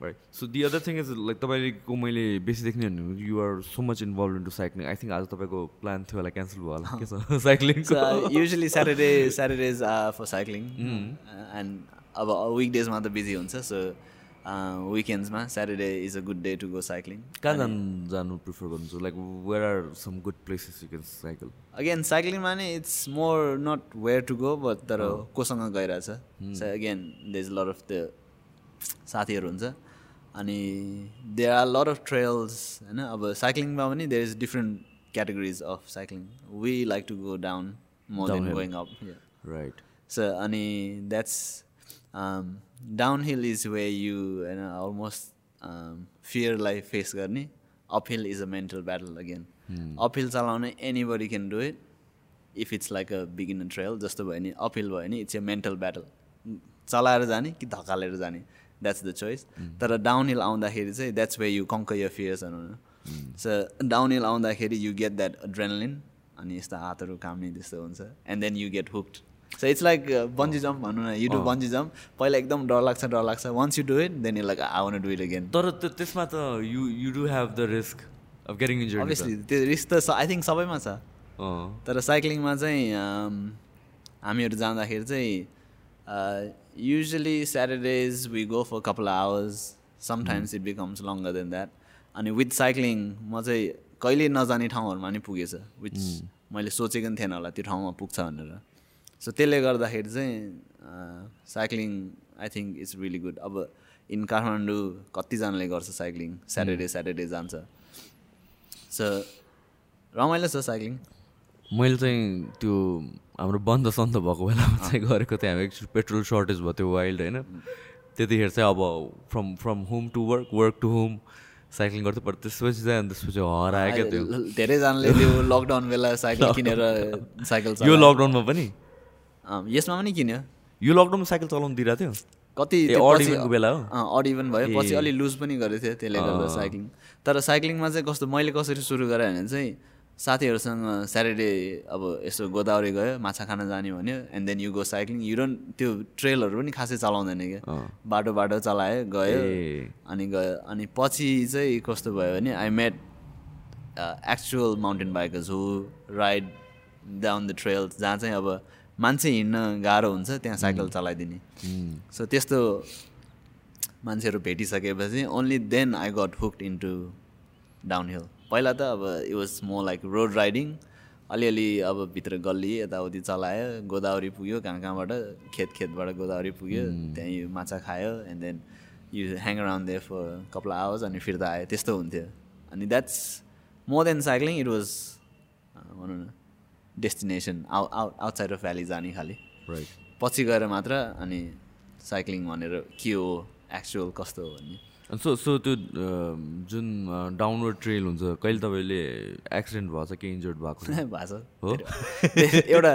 right so the other thing is like तपाईँको मैले बेसी देख्ने भने you're so much involve into cycling I think आज तपाईँको plan थियो होला क्यान्सल भयो होला। के छ? Usually Saturday Saturdays are for cycling, uh, and अब weekdays मा त बिजी हुन्छ सो विकेन्ड्समा Saturday is a good day to go cycling. कहाँ जानु जानु प्रिफर गर्नुहुन्छ like where are some good places you can cycle again साइक्लिङमा नै it's more not where to go but तर कोसँग गइरहेछ। Again they is lot of the साथीहरू हुन्छ। अनि there are lot of trails होइन? अब साइक्लिङमा पनि there is different categories of cycling we like to go down more than going up right So, अनि that's down hill is way you होइन almost फियरलाई फेस गर्ने. Up hill is a mental battle again up hill चलाउने anybody can do it if it's like a beginner trail जस्तो भयो नि up hill भयो भने इट्स ए मेन्टल ब्याटल चलाएर जाने कि धकालेर जाने? द्याट्स द चोइस तर डाउन हिल आउँदाखेरि चाहिँ that's way you कङ्क your fears भनौँ सो डाउन हिल आउँदाखेरि यु गेट द्याट ड्रेनलिन अनि यस्तो हातहरू काम्ने त्यस्तो हुन्छ and then you get hooked so it's like bungee jump भनौँ न यु डु बन्जी जम्प पहिला एकदम डर लाग्छ डर लाग्छ once you do it then you like want do it again तर त्यो त्यसमा त you you do have the risk of getting injured obviously त्यो रिस्क त आई थिङ्क सबैमा छ। तर साइक्लिङमा चाहिँ um, हामीहरू जाँदाखेरि चाहिँ usually Saturdays we go for couple hours sometimes it becomes longer than that अनि विथ साइक्लिङ म चाहिँ कहिले नजाने ठाउँहरूमा नि पुगेछ विच मैले सोचेको पनि थिएन होला त्यो ठाउँमा पुग्छ भनेर। सो त्यसले गर्दाखेरि चाहिँ cycling I think it's really good अब इन काठमाडौँ कतिजनाले गर्छ साइक्लिङ स्याटरडे स्याटरडे जान्छ। सो रमाइलो छ साइक्लिङ मैले चाहिँ त्यो हाम्रो बन्द सन्द भएको बेलामा चाहिँ गरेको थिएँ हामी एकचोटि पेट्रोल सर्टेज भयो त्यो वाइल्ड होइन। त्यतिखेर चाहिँ अब from from home to work work to home cycling गर्थ्यो पर त्यसपछि चाहिँ अनि त्यसपछि हरायो क्या त्यो धेरैजनाले त्यो लकडाउन बेला साइकल किनेर साइकल यो। लकडाउनमा पनि? यसमा पनि किन्यो। यो लकडाउनमा साइकल चलाउनु दिइरहेको थियो? कति बेला हो? अँ, odd even भयो। पछि अलि लुज पनि गरेको थियो त्यसले गर्दा साइक्लिङ तर साइक्लिङमा चाहिँ कस्तो मैले कसरी सुरु गरेँ भने चाहिँ साथीहरूसँग स्याटरडे अब यसो गोदावरी गयो माछा खान जाने भन्यो and then you go cycling you don't त्यो ट्रेलहरू पनि खासै चलाउँदैन क्या बाटो बाटो चलायो गयो। अनि गयो अनि पछि चाहिँ कस्तो भयो भने I met actual mountain bikers who ride down the trail जहाँ चाहिँ अब मान्छे हिँड्न गाह्रो हुन्छ त्यहाँ साइकल चलाइदिने। सो त्यस्तो मान्छेहरू भेटिसकेपछि only then I got hooked into down hill पहिला त अब it was more like road riding अलिअलि अब भित्र गल्ली यताउति चलायो गोदावरी पुग्यो कहाँ कहाँबाट खेत खेतबाट गोदावरी पुग्यो त्यहीँ माछा खायो and then you hang around they for couple hours अनि फिर्ता आयो त्यस्तो हुन्थ्यो। अनि that's more than cycling it was भनौँ न डेस्टिनेसन आउ आउट आउटसाइड अफ भ्याली जाने खालि। पछि गएर मात्र अनि साइक्लिङ भनेर के हो एक्चुअल कस्तो हो भन्ने। सो सो त्यो अम, जुन डाउनवर्ड ट्रेल हुन्छ कहिले तपाईँले एक्सिडेन्ट भएको छ केही इन्जर्ड भएको छ? भएको हो? छ एउटा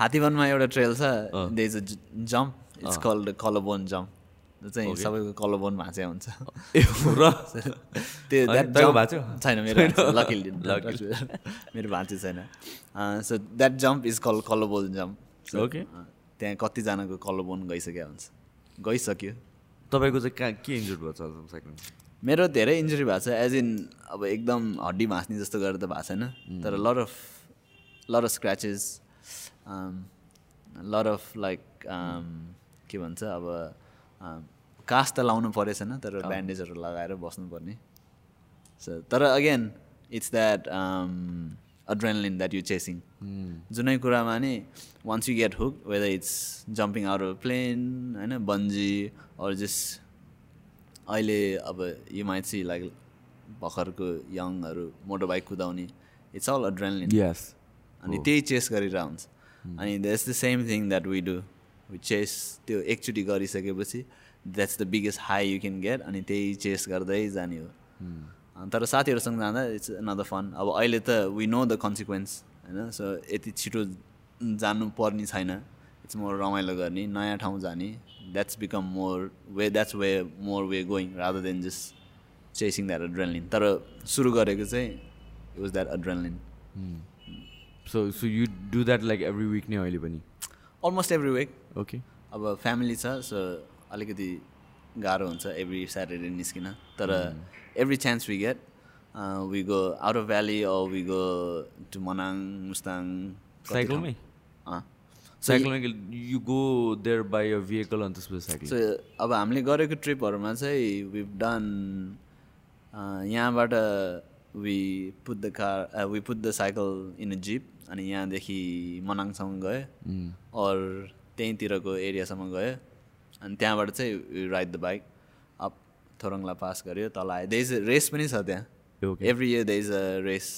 हात्तीवनमा एउटा ट्रेल छ। They is a. Jump it's called collarbone jump चाहिँ सबैको कलबोन भाँच्या हुन्छ। हो त्यो? छैन मेरो लकिली मेरो भाँच्यो छैन। So that jump is call collarbone jump Okay. त्यहाँ कतिजनाको कलबोन गइसक्यो हुन्छ। गइसक्यो। तपाईँको चाहिँ कहाँ के इन्जर्ड भएको छ साइक्लिङ मेरो धेरै इन्जुरी भएको छ एज इन अब एकदम हड्डी भाँच्ने जस्तो गरेर त भएको छैन तर lot of lot of scratches lot of like के भन्छ अब कास त लाउनु परेछैन तर ब्यान्डेजहरू लगाएर बस्नुपर्ने। सो तर again it's that adrenaline that you chasing जुनै कुरामा नि once you get hook whether it's jumping out of plane होइन बन्जी अर जस्ट अहिले अब यु माइट सी लाइक भर्खरको यङहरू मोटर बाइक कुदाउने इट्स अल अड्रेनलिन यस अनि त्यही चेस गरिरहेको हुन्छ। अनि that's the same thing that we do we chase त्यो एकचोटि गरिसकेपछि that's the biggest high you can get अनि त्यही चेस गर्दै जाने हो। अनि तर साथीहरूसँग जाँदा इट्स अनदर फन अब अहिले त वी नो द कन्सिक्वेन्स होइन? सो यति छिटो जानु पर्ने छैन। इट्स मोर रमाइलो गर्ने नयाँ ठाउँ जाने। That's become more way that's way more way going rather than just chasing that adrenaline तर सुरु गरेको चाहिँ it was that adrenaline so so you do that like every week नै अहिले पनि? अलमोस्ट एभ्री विक ओके अब family छ so अलिकति गाह्रो हुन्छ एभ्री स्याटरडे निस्किन। तर every chance we get off valley or we go to Manang Mustang कति साइकलमै ठाउँ। अँ। साइकलमा you go there by a vehicle अनि त्यसपछि सो अब हामीले गरेको ट्रिपहरूमा चाहिँ विभ डन यहाँबाट we put the car we put the cycle in a jeep अनि यहाँदेखि मनाङसम्म गयो अर त्यहीँतिरको एरियासम्म गयो अनि त्यहाँबाट चाहिँ ride the bike up Thorongla pass गऱ्यो तल आयो। दे इज रेस पनि छ त्यहाँ. Every year they is a race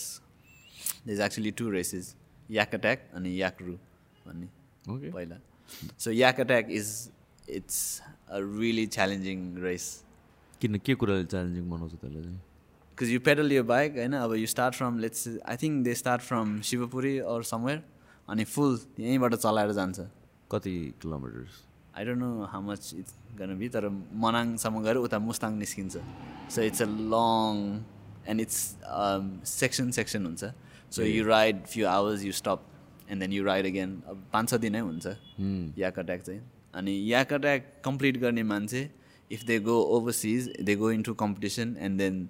they is actually two races yak attack अनि याक रु भन्ने। पहिला। So yak attack is it's a really challenging race किन के कुराले च्यालेन्जिङ बनाउँछ त्यसलाई चाहिँ? बिकज यु पेडल यो बाइक होइन? अब you start from let's I think they start from Shivapuri or somewhere अनि फुल यहीँबाट चलाएर जान्छ। कति kilometres I don't know how much it's gonna be तर मनाङसम्म गएर उता मुस्ताङ निस्किन्छ। So it's a long and it's section section हुन्छ। So you ride few hours you stop and then you ride again अब पाँच छ दिनै हुन्छ। याक अट्याक चाहिँ। अनि याक अट्याक कम्प्लिट गर्ने मान्छे if they go overseas they go in to competition and then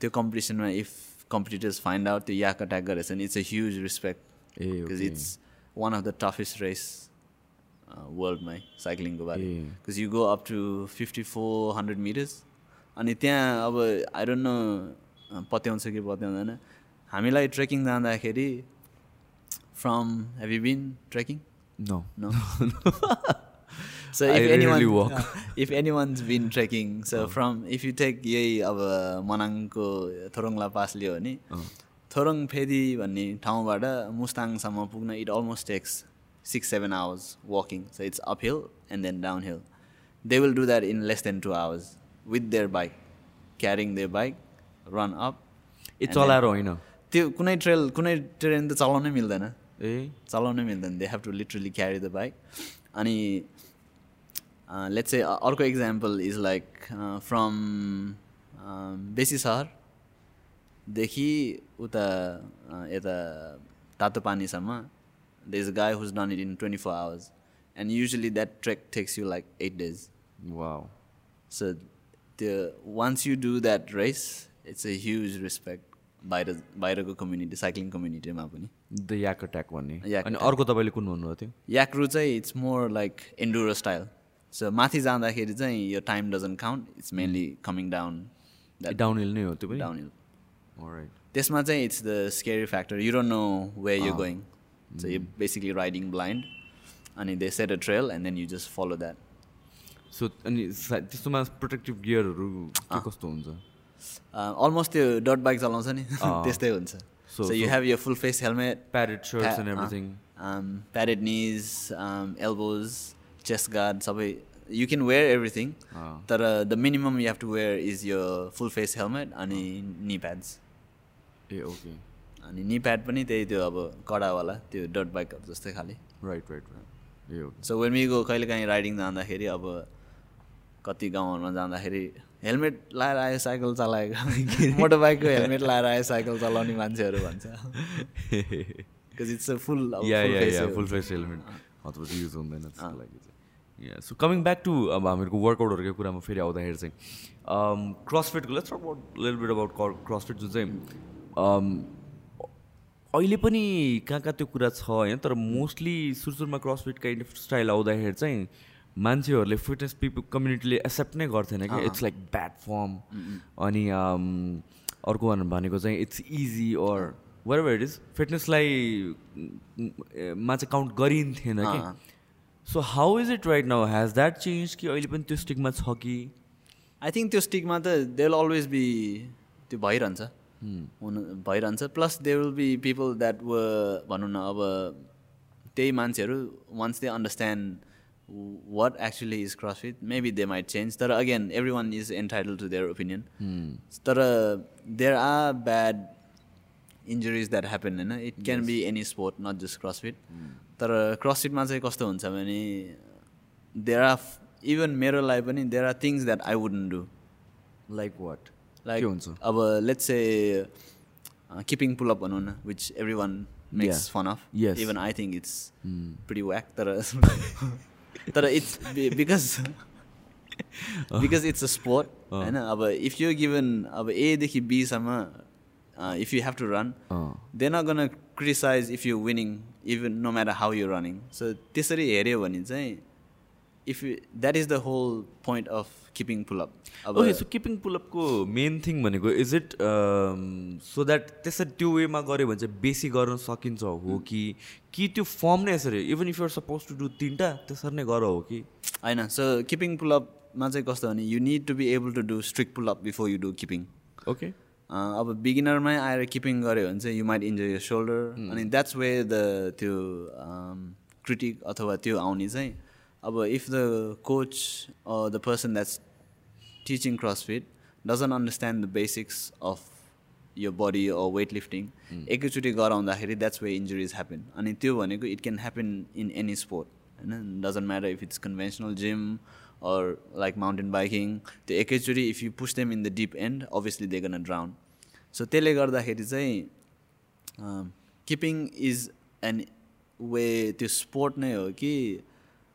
त्यो कम्पिटिसनमा इफ कम्पिटिटर्स फाइन्ड आउट त्यो याक अट्याक गरेछ भने it's a huge respect it's one of the toughest race वर्ल्डमै साइक्लिङको बारे। Because you go up to fifty four hundred metres अनि त्यहाँ अब आई डोन्ट नो पत्याउँछ कि पत्याउँदैन। हामीलाई ट्रेकिङ जाँदाखेरि from have you been trekking no I if anyone rarely walk. if anyone's been trekking, so from if you take यही अब मनाङको थोरङला pass लियो भने थोरङ फेदी भन्ने ठाउँबाट मुस्ताङसम्म पुग्न it almost takes six seven hours walking so it's up hill and then down hill they will do that in less than two hours with their bike carrying their bike run up ए चलाएर होइन त्यो कुनै trail कुनै train त चलाउनै मिल्दैन। ए? चलाउनै मिल्दैन. They have to literally carry the bike अनि लेट्स चाहिँ अर्को इक्जाम्पल इज लाइक फ्रम बेसी सहरदेखि उता अँ, यता तातो पानीसम्म is guy who's done it in twenty four hours and usually that trek takes you like eight days wow so त्यो once you do that race it's a huge respect बाहिर बाहिरको community cycling कम्युनिटीमा पनि the yak attack भन्ने अनि अर्को तपाईँले कुन भन्नुभएको थियो? याक्रु चाहिँ it's more like enduro style so माथि जाँदाखेरि चाहिँ यो time doesn't count it's mainly coming down down hill नै हो त्यो पनि? Down hill. त्यसमा चाहिँ it's the scary factor you don't know way you going so you basically riding blind अनि they set a trail and then you just follow that so अनि त्यस्तोमा protective गियरहरू कस्तो हुन्छ? अलमोस्ट त्यो डट बाइक चलाउँछ नि। त्यस्तै हुन्छ। So- so you so- have यो full face helmet padded shorts and everything padded knees elbows chest guard सबै यु क्यान वेयर एभ्रिथिङ. तर the minimum you have to wear is यो full face helmet अनि नी pads ए okay अनि नी pad पनि त्यही त्यो अब कडावाला त्यो डट बाइकहरू जस्तै खाले। Right right right ah okay so when we go कहिले काहीँ राइडिङ जाँदाखेरि अब कति गाउँहरूमा जाँदाखेरि हेलमेट लाएर आयो साइकल चलाएको। मोटर बाइकको हेलमेट लाएर आयो साइकल चलाउने मान्छेहरू भन्छ। Because it's a full yeah yeah yeah full face helmet use हुँदैन त्यसको लागि चाहिँ। Yeah so coming back to अब हामीहरूको वर्कआउटहरूको कुरामा फेरि आउँदाखेरि चाहिँ क्रसफिटको let's about lil bit about CrossFit जुन चाहिँ um, अहिले पनि कहाँ कहाँ त्यो कुरा छ होइन? तर मोस्टली सुरु सुरुमा क्रसफिट काइन्ड अफ स्टाइल आउँदाखेरि चाहिँ मान्छेहरूले फिटनेस पिपल कम्युनिटीले एक्सेप्ट नै गर्थेन कि। इट्स लाइक ब्याड फर्म अनि um, अर्को भन- भनेको चाहिँ it's easy or where it is फिटनेसलाई मा चाहिँ काउन्ट गरिन्थेन कि। So how is it right now has that change कि अहिले पनि त्यो स्टिकमा छ कि? आई थिङ्क त्यो स्टिकमा त दे विल अलवेज बी त्यो भइरहन्छ। हुनु भइरहन्छ। Plus they will be people that व भनौँ न अब त्यही मान्छेहरू once they understand what actually is CrossFit maybe they might change तर again every one is entitle to their opinion तर there are bad injuries that happen होइन it can be any sport not just CrossFit तर क्रसफिटमा चाहिँ कस्तो हुन्छ भने there are even मेरो लागि पनि there are things that I wouldn't do like what like हुन्छ? अब लेट्स ए किपिङ पुलअप भनौँ न which every one makes. Fun of. Even I think it's pretty wack तर तर it's because because it's a sport होइन? अब if you given अब एदेखि बीसम्म if you have to run they not gonna criticize if you winning even no matter how you running so त्यसरी हेऱ्यो भने चाहिँ if you that is the whole point of kipping pull up okay so kipping पुलअपको main thing भनेको is it so that त्यसरी त्यो वेमा गऱ्यो भने चाहिँ बेसी गर्न सकिन्छ हो कि कि त्यो फर्म नै यसरी even if you're suppose to do तिनवटा त्यसरी नै गर हो कि? होइन सो किपिङ पुलअपमा चाहिँ कस्तो भने you need to be able to do strict pull up before you do kipping okay अब बिगिनरमै आएर किपिङ गऱ्यो भने चाहिँ you might injure your shoulder अनि द्याट्स वे द त्यो क्रिटिक अथवा त्यो आउने चाहिँ अब if the coach the person that's teaching CrossFit doesn't understand the basics of यो बडी वेट लिफ्टिङ एकैचोटि गराउँदाखेरि द्याट्स वे इन्जुरिज ह्यापन अनि त्यो भनेको it can happen in any sport होइन? Doesn't matter if it's conventional gym or like mountain biking त्यो एकैचोटि if you push them in the deep and obviously they gonna drown so त्यसले गर्दाखेरि चाहिँ kipping is anyway त्यो sport नै हो कि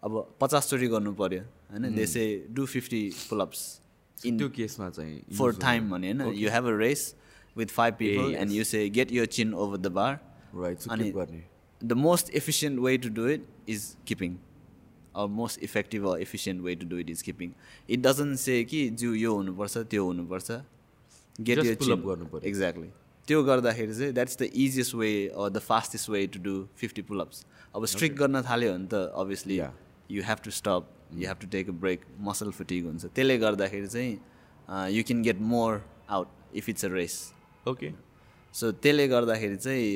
अब पचासचोटि गर्नु पऱ्यो होइन? देसे डु फिफ्टी पुलअप्स इन त्यो केसमा चाहिँ for time money होइन you have a race with five people and you say get your chin over the bar right so अनि किप गर्ने the most efficient way to do it is keeping or most effective or efficient way to do it is keeping it doesn't say कि जिउ यो हुनुपर्छ त्यो हुनुपर्छ get Just your pull up chin गर्नु पर्यो। exactly त्यो गर्दाखेरि चाहिँ that's the easiest way or the fastest way to do fifty pull ups अब स्ट्रिक गर्न थाल्यो भने त obviously. You have to stop you have to take a break muscle fatigue हुन्छ। त्यसले गर्दाखेरि चाहिँ you can get more out if it's a race okay so त्यसले गर्दाखेरि चाहिँ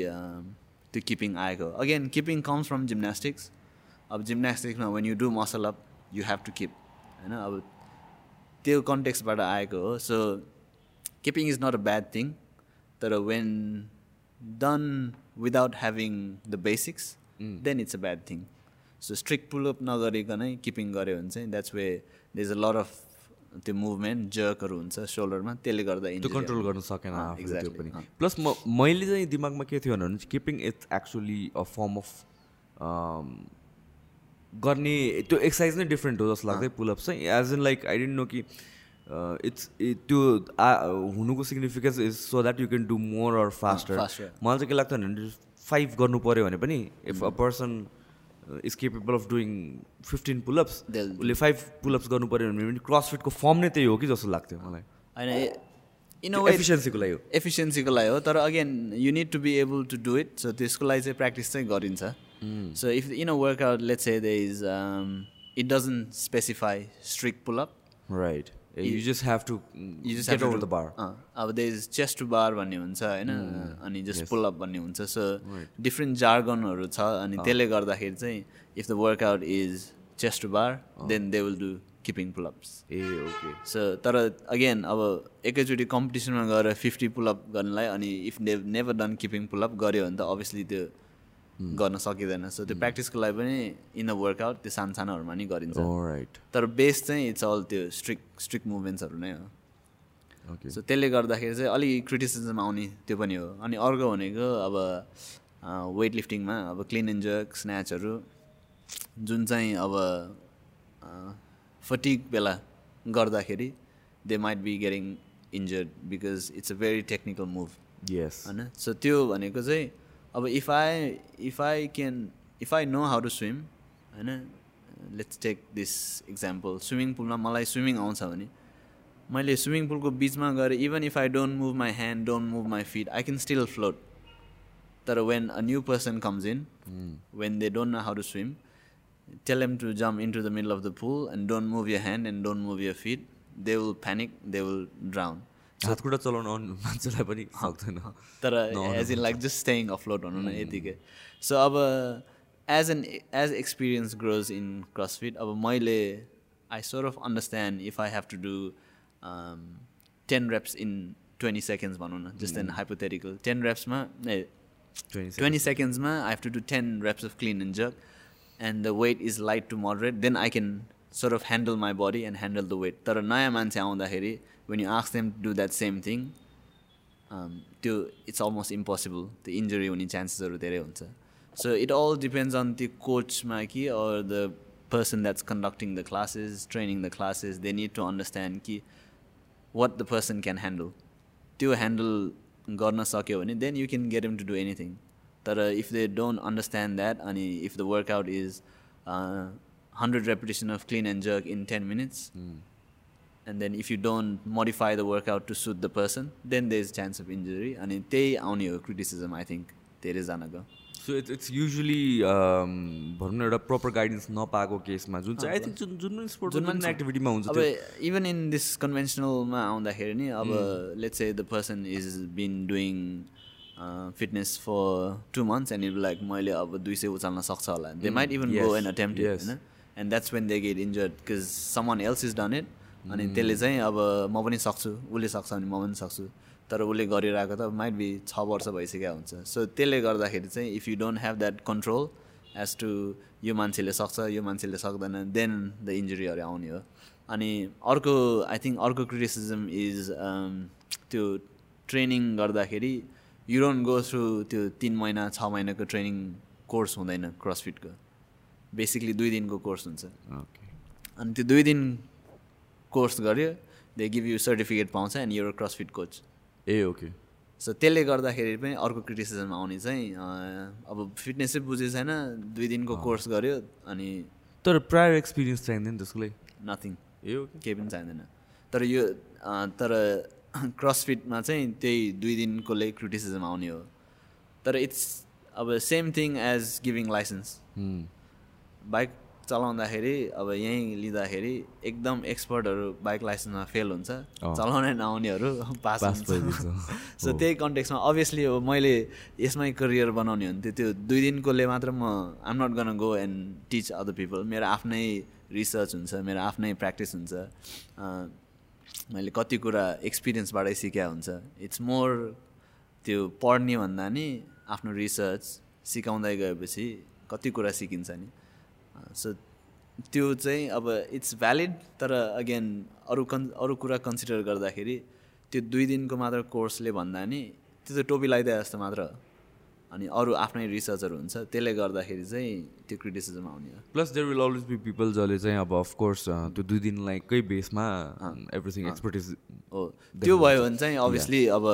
त्यो किपिङ आएको। Again kipping comes from gymnastics अब जिम्नास्टिक्समा when you do muscle up you have to kip होइन? अब त्यो कन्टेक्सबाट आएको हो। So kipping is not a bad thing तर when done without having the basics then it's a bad thing so strict pull up नगरिकनै kipping गऱ्यो भने चाहिँ that's way the is a lot of त्यो मुभमेन्ट जर्कहरू हुन्छ सोल्डरमा त्यसले गर्दा त्यो कन्ट्रोल। गर्न सकेन त्यो पनि। प्लस म मैले चाहिँ दिमागमा के थियो भने kipping it's actually a form of गर्ने त्यो एक्सर्साइज नै डिफ्रेन्ट हो जस्तो लाग्दै पुलअप चाहिँ as in like I don't know कि इट्स त्यो आ- हुनुको significance is so that you can do more or faster. मलाई चाहिँ के लाग्छ भने फाइभ गर्नु पऱ्यो भने पनि if a person is capable of doing fifteen pull ups उसले फाइभ पुलअप्स गर्नु पऱ्यो भने पनि क्रसफिटको फर्म नै त्यही हो कि जस्तो लाग्थ्यो मलाई। होइन इन एफिसियन्सीको लागि हो। एफिसियन्सीको लागि हो तर again you need to be able to do it so त्यसको लागि चाहिँ प्र्याक्टिस चाहिँ गरिन्छ। So if in a workout let's say they is it doesn't specify strict pull up right you just have to you just get over the bar अब they is chest to bar भन्ने हुन्छ होइन? अनि just pull up भन्ने हुन्छ. So different जार्गनहरू छ अनि त्यसले गर्दाखेरि चाहिँ if the workout is chest to bar then they will do kipping pull ups uh okay so तर अगेन अब एकैचोटि कम्पिटिसनमा गएर फिफ्टी पुलअप गर्नलाई अनि if they never done kipping pull up गऱ्यो भने त अभियसली त्यो गर्न सकिँदैन. सो त्यो प्र्याक्टिसको लागि पनि इन द वर्कआउट त्यो सानो सानोहरूमा नि गरिन्छ। राइट तर बेस चाहिँ इट्स अल त्यो स्ट्रिक्ट स्ट्रिक्ट मुभमेन्ट्सहरू नै हो। सो त्यसले गर्दाखेरि चाहिँ अलिक क्रिटिसिजम आउने त्यो पनि हो। अनि अर्को भनेको अब वेट लिफ्टिङमा अब क्लिन एन्ड जर्क स्न्याचहरू जुन चाहिँ अब फटिक बेला गर्दाखेरि they might be getting injured because it's a very technical moves होइन? सो त्यो भनेको चाहिँ अब if I if I can if I know how to swim होइन let's take this example swimming पुलमा मलाई स्विमिङ आउँछ भने मैले स्विमिङ पुलको बिचमा गएर even if I don't move my hand don't move my fit I can still float तर when a new person comes in when they don't know how to swim tail am to jump in to the middle of the pool and don't move your hand and don't move your fit they will panic they will drown हात खुट्टा चलाउन आउने मान्छेलाई पनि सक्दैन तर as in like just staying afloat भनौँ न यतिकै। सो अब as an as experience grows in CrossFit अब मैले I sort of understand if I have to do ten reps in twenty seconds भनौँ न जस्ट एन हाइपोथेटिकल टेन रेप्समा ए twenty सेकेन्ड्समा I have to do ten reps of clean and jerk and the weight is light to moderate then I can sort of handle my body and handle the weight तर नयाँ मान्छे आउँदाखेरि when you ask them to do that same thing त्यो it's almost impossible त्यो injury हुने चान्सेसहरू धेरै हुन्छ so it all depends on त्यो कोचमा कि or the person that's conducting the classes training the classes they need to understand कि what the person can handle त्यो ह्यान्डल गर्न सक्यो भने then you can get them to do anything तर if they don't understand that अनि if the workout is hundred repetition of clean and jerk in ten minutes and then if you don't modify the workout to suit the person then there's chance of injury. अनि त्यही आउने हो criticism I think धेरैजनाको so it's it's usually भनौँ न एउटा proper guidance नपाएको केसमा जुन चाहिँ आई थिङ्क जुन जुन पनि स्पोर्ट जुन पनि एक्टिभिटीमा हुन्छ अब इभन इन दिस कन्भेन्सनलमा आउँदाखेरि नि अब let's uh the person is been doing fitness for two months and like मैले अब दुई सय उचाल्न सक्छ होला they might even go an attempt होइन and that's when they get injured because someone else is done it अनि त्यसले चाहिँ अब म पनि सक्छु उसले सक्छ भने म पनि सक्छु। तर उसले गरिरहेको त माइट बी छ वर्ष भइसकेको हुन्छ। सो त्यसले गर्दाखेरि चाहिँ if you don't have that control as to यो मान्छेले सक्छ यो मान्छेले सक्दैन देन द इन्जुरीहरू आउने हो। अनि अर्को आई थिङ्क अर्को क्रिटिसिजम इज त्यो ट्रेनिङ गर्दाखेरि यु डोन्ट गो थ्रु त्यो तिन महिना छ महिनाको ट्रेनिङ कोर्स हुँदैन क्रसफिटको बेसिकली दुई दिनको कोर्स हुन्छ। अनि त्यो दुई दिन कोर्स गर्यो दे गिभ यु सर्टिफिकेट पाउँछ and your CrossFit coach uh okay so त्यसले गर्दाखेरि पनि अर्को क्रिटिसिजम आउने चाहिँ अब फिटनेसै बुझे छैन दुई दिनको कोर्स गर्यो अनि तर प्रायर एक्सपिरियन्स चाहिँदैन त्यसको लागि नथिङ ए ओके केही पनि चाहिँदैन। तर यो तर क्रसफिटमा चाहिँ त्यही दुई दिनकोले क्रिटिसिजम आउने हो। तर इट्स अब same thing as giving licence bike चलाउँदाखेरि अब यहीँ लिँदाखेरि एकदम एक्सपर्टहरू बाइक लाइसेन्समा फेल हुन्छ। चलाउनै नआउनेहरू पास हुन्छ। सो त्यही कन्टेक्समा अभियसली अब मैले यसमै करियर बनाउने हुन्थ्यो। त्यो दुई दिनकोले मात्र म am not gonna go and teach other people मेरो आफ्नै रिसर्च हुन्छ मेरो आफ्नै प्र्याक्टिस हुन्छ। मैले कति कुरा एक्सपिरियन्सबाटै सिक्या हुन्छ। इट्स मोर त्यो पढ्ने भन्दा नि आफ्नो रिसर्च सिकाउँदै गएपछि कति कुरा सिकिन्छ नि। सो त्यो चाहिँ अब इट्स भ्यालिड तर अगेन अरू कन् अरू कुरा कन्सिडर गर्दाखेरि त्यो दुई दिनको मात्र कोर्सले भन्दा नि त्यो त टोपी लगाइदिए जस्तो मात्र अनि अरू आफ्नै रिसर्चहरू हुन्छ त्यसले गर्दाखेरि चाहिँ त्यो क्रिटिसिजम आउने हो। Plus there will always be people जसले चाहिँ अब अफकोर्स त्यो दुई दिनलाईकै बेसमा एभ्रिथिङ एक्सपर्टिज हो। त्यो भयो भने चाहिँ अभियसली अब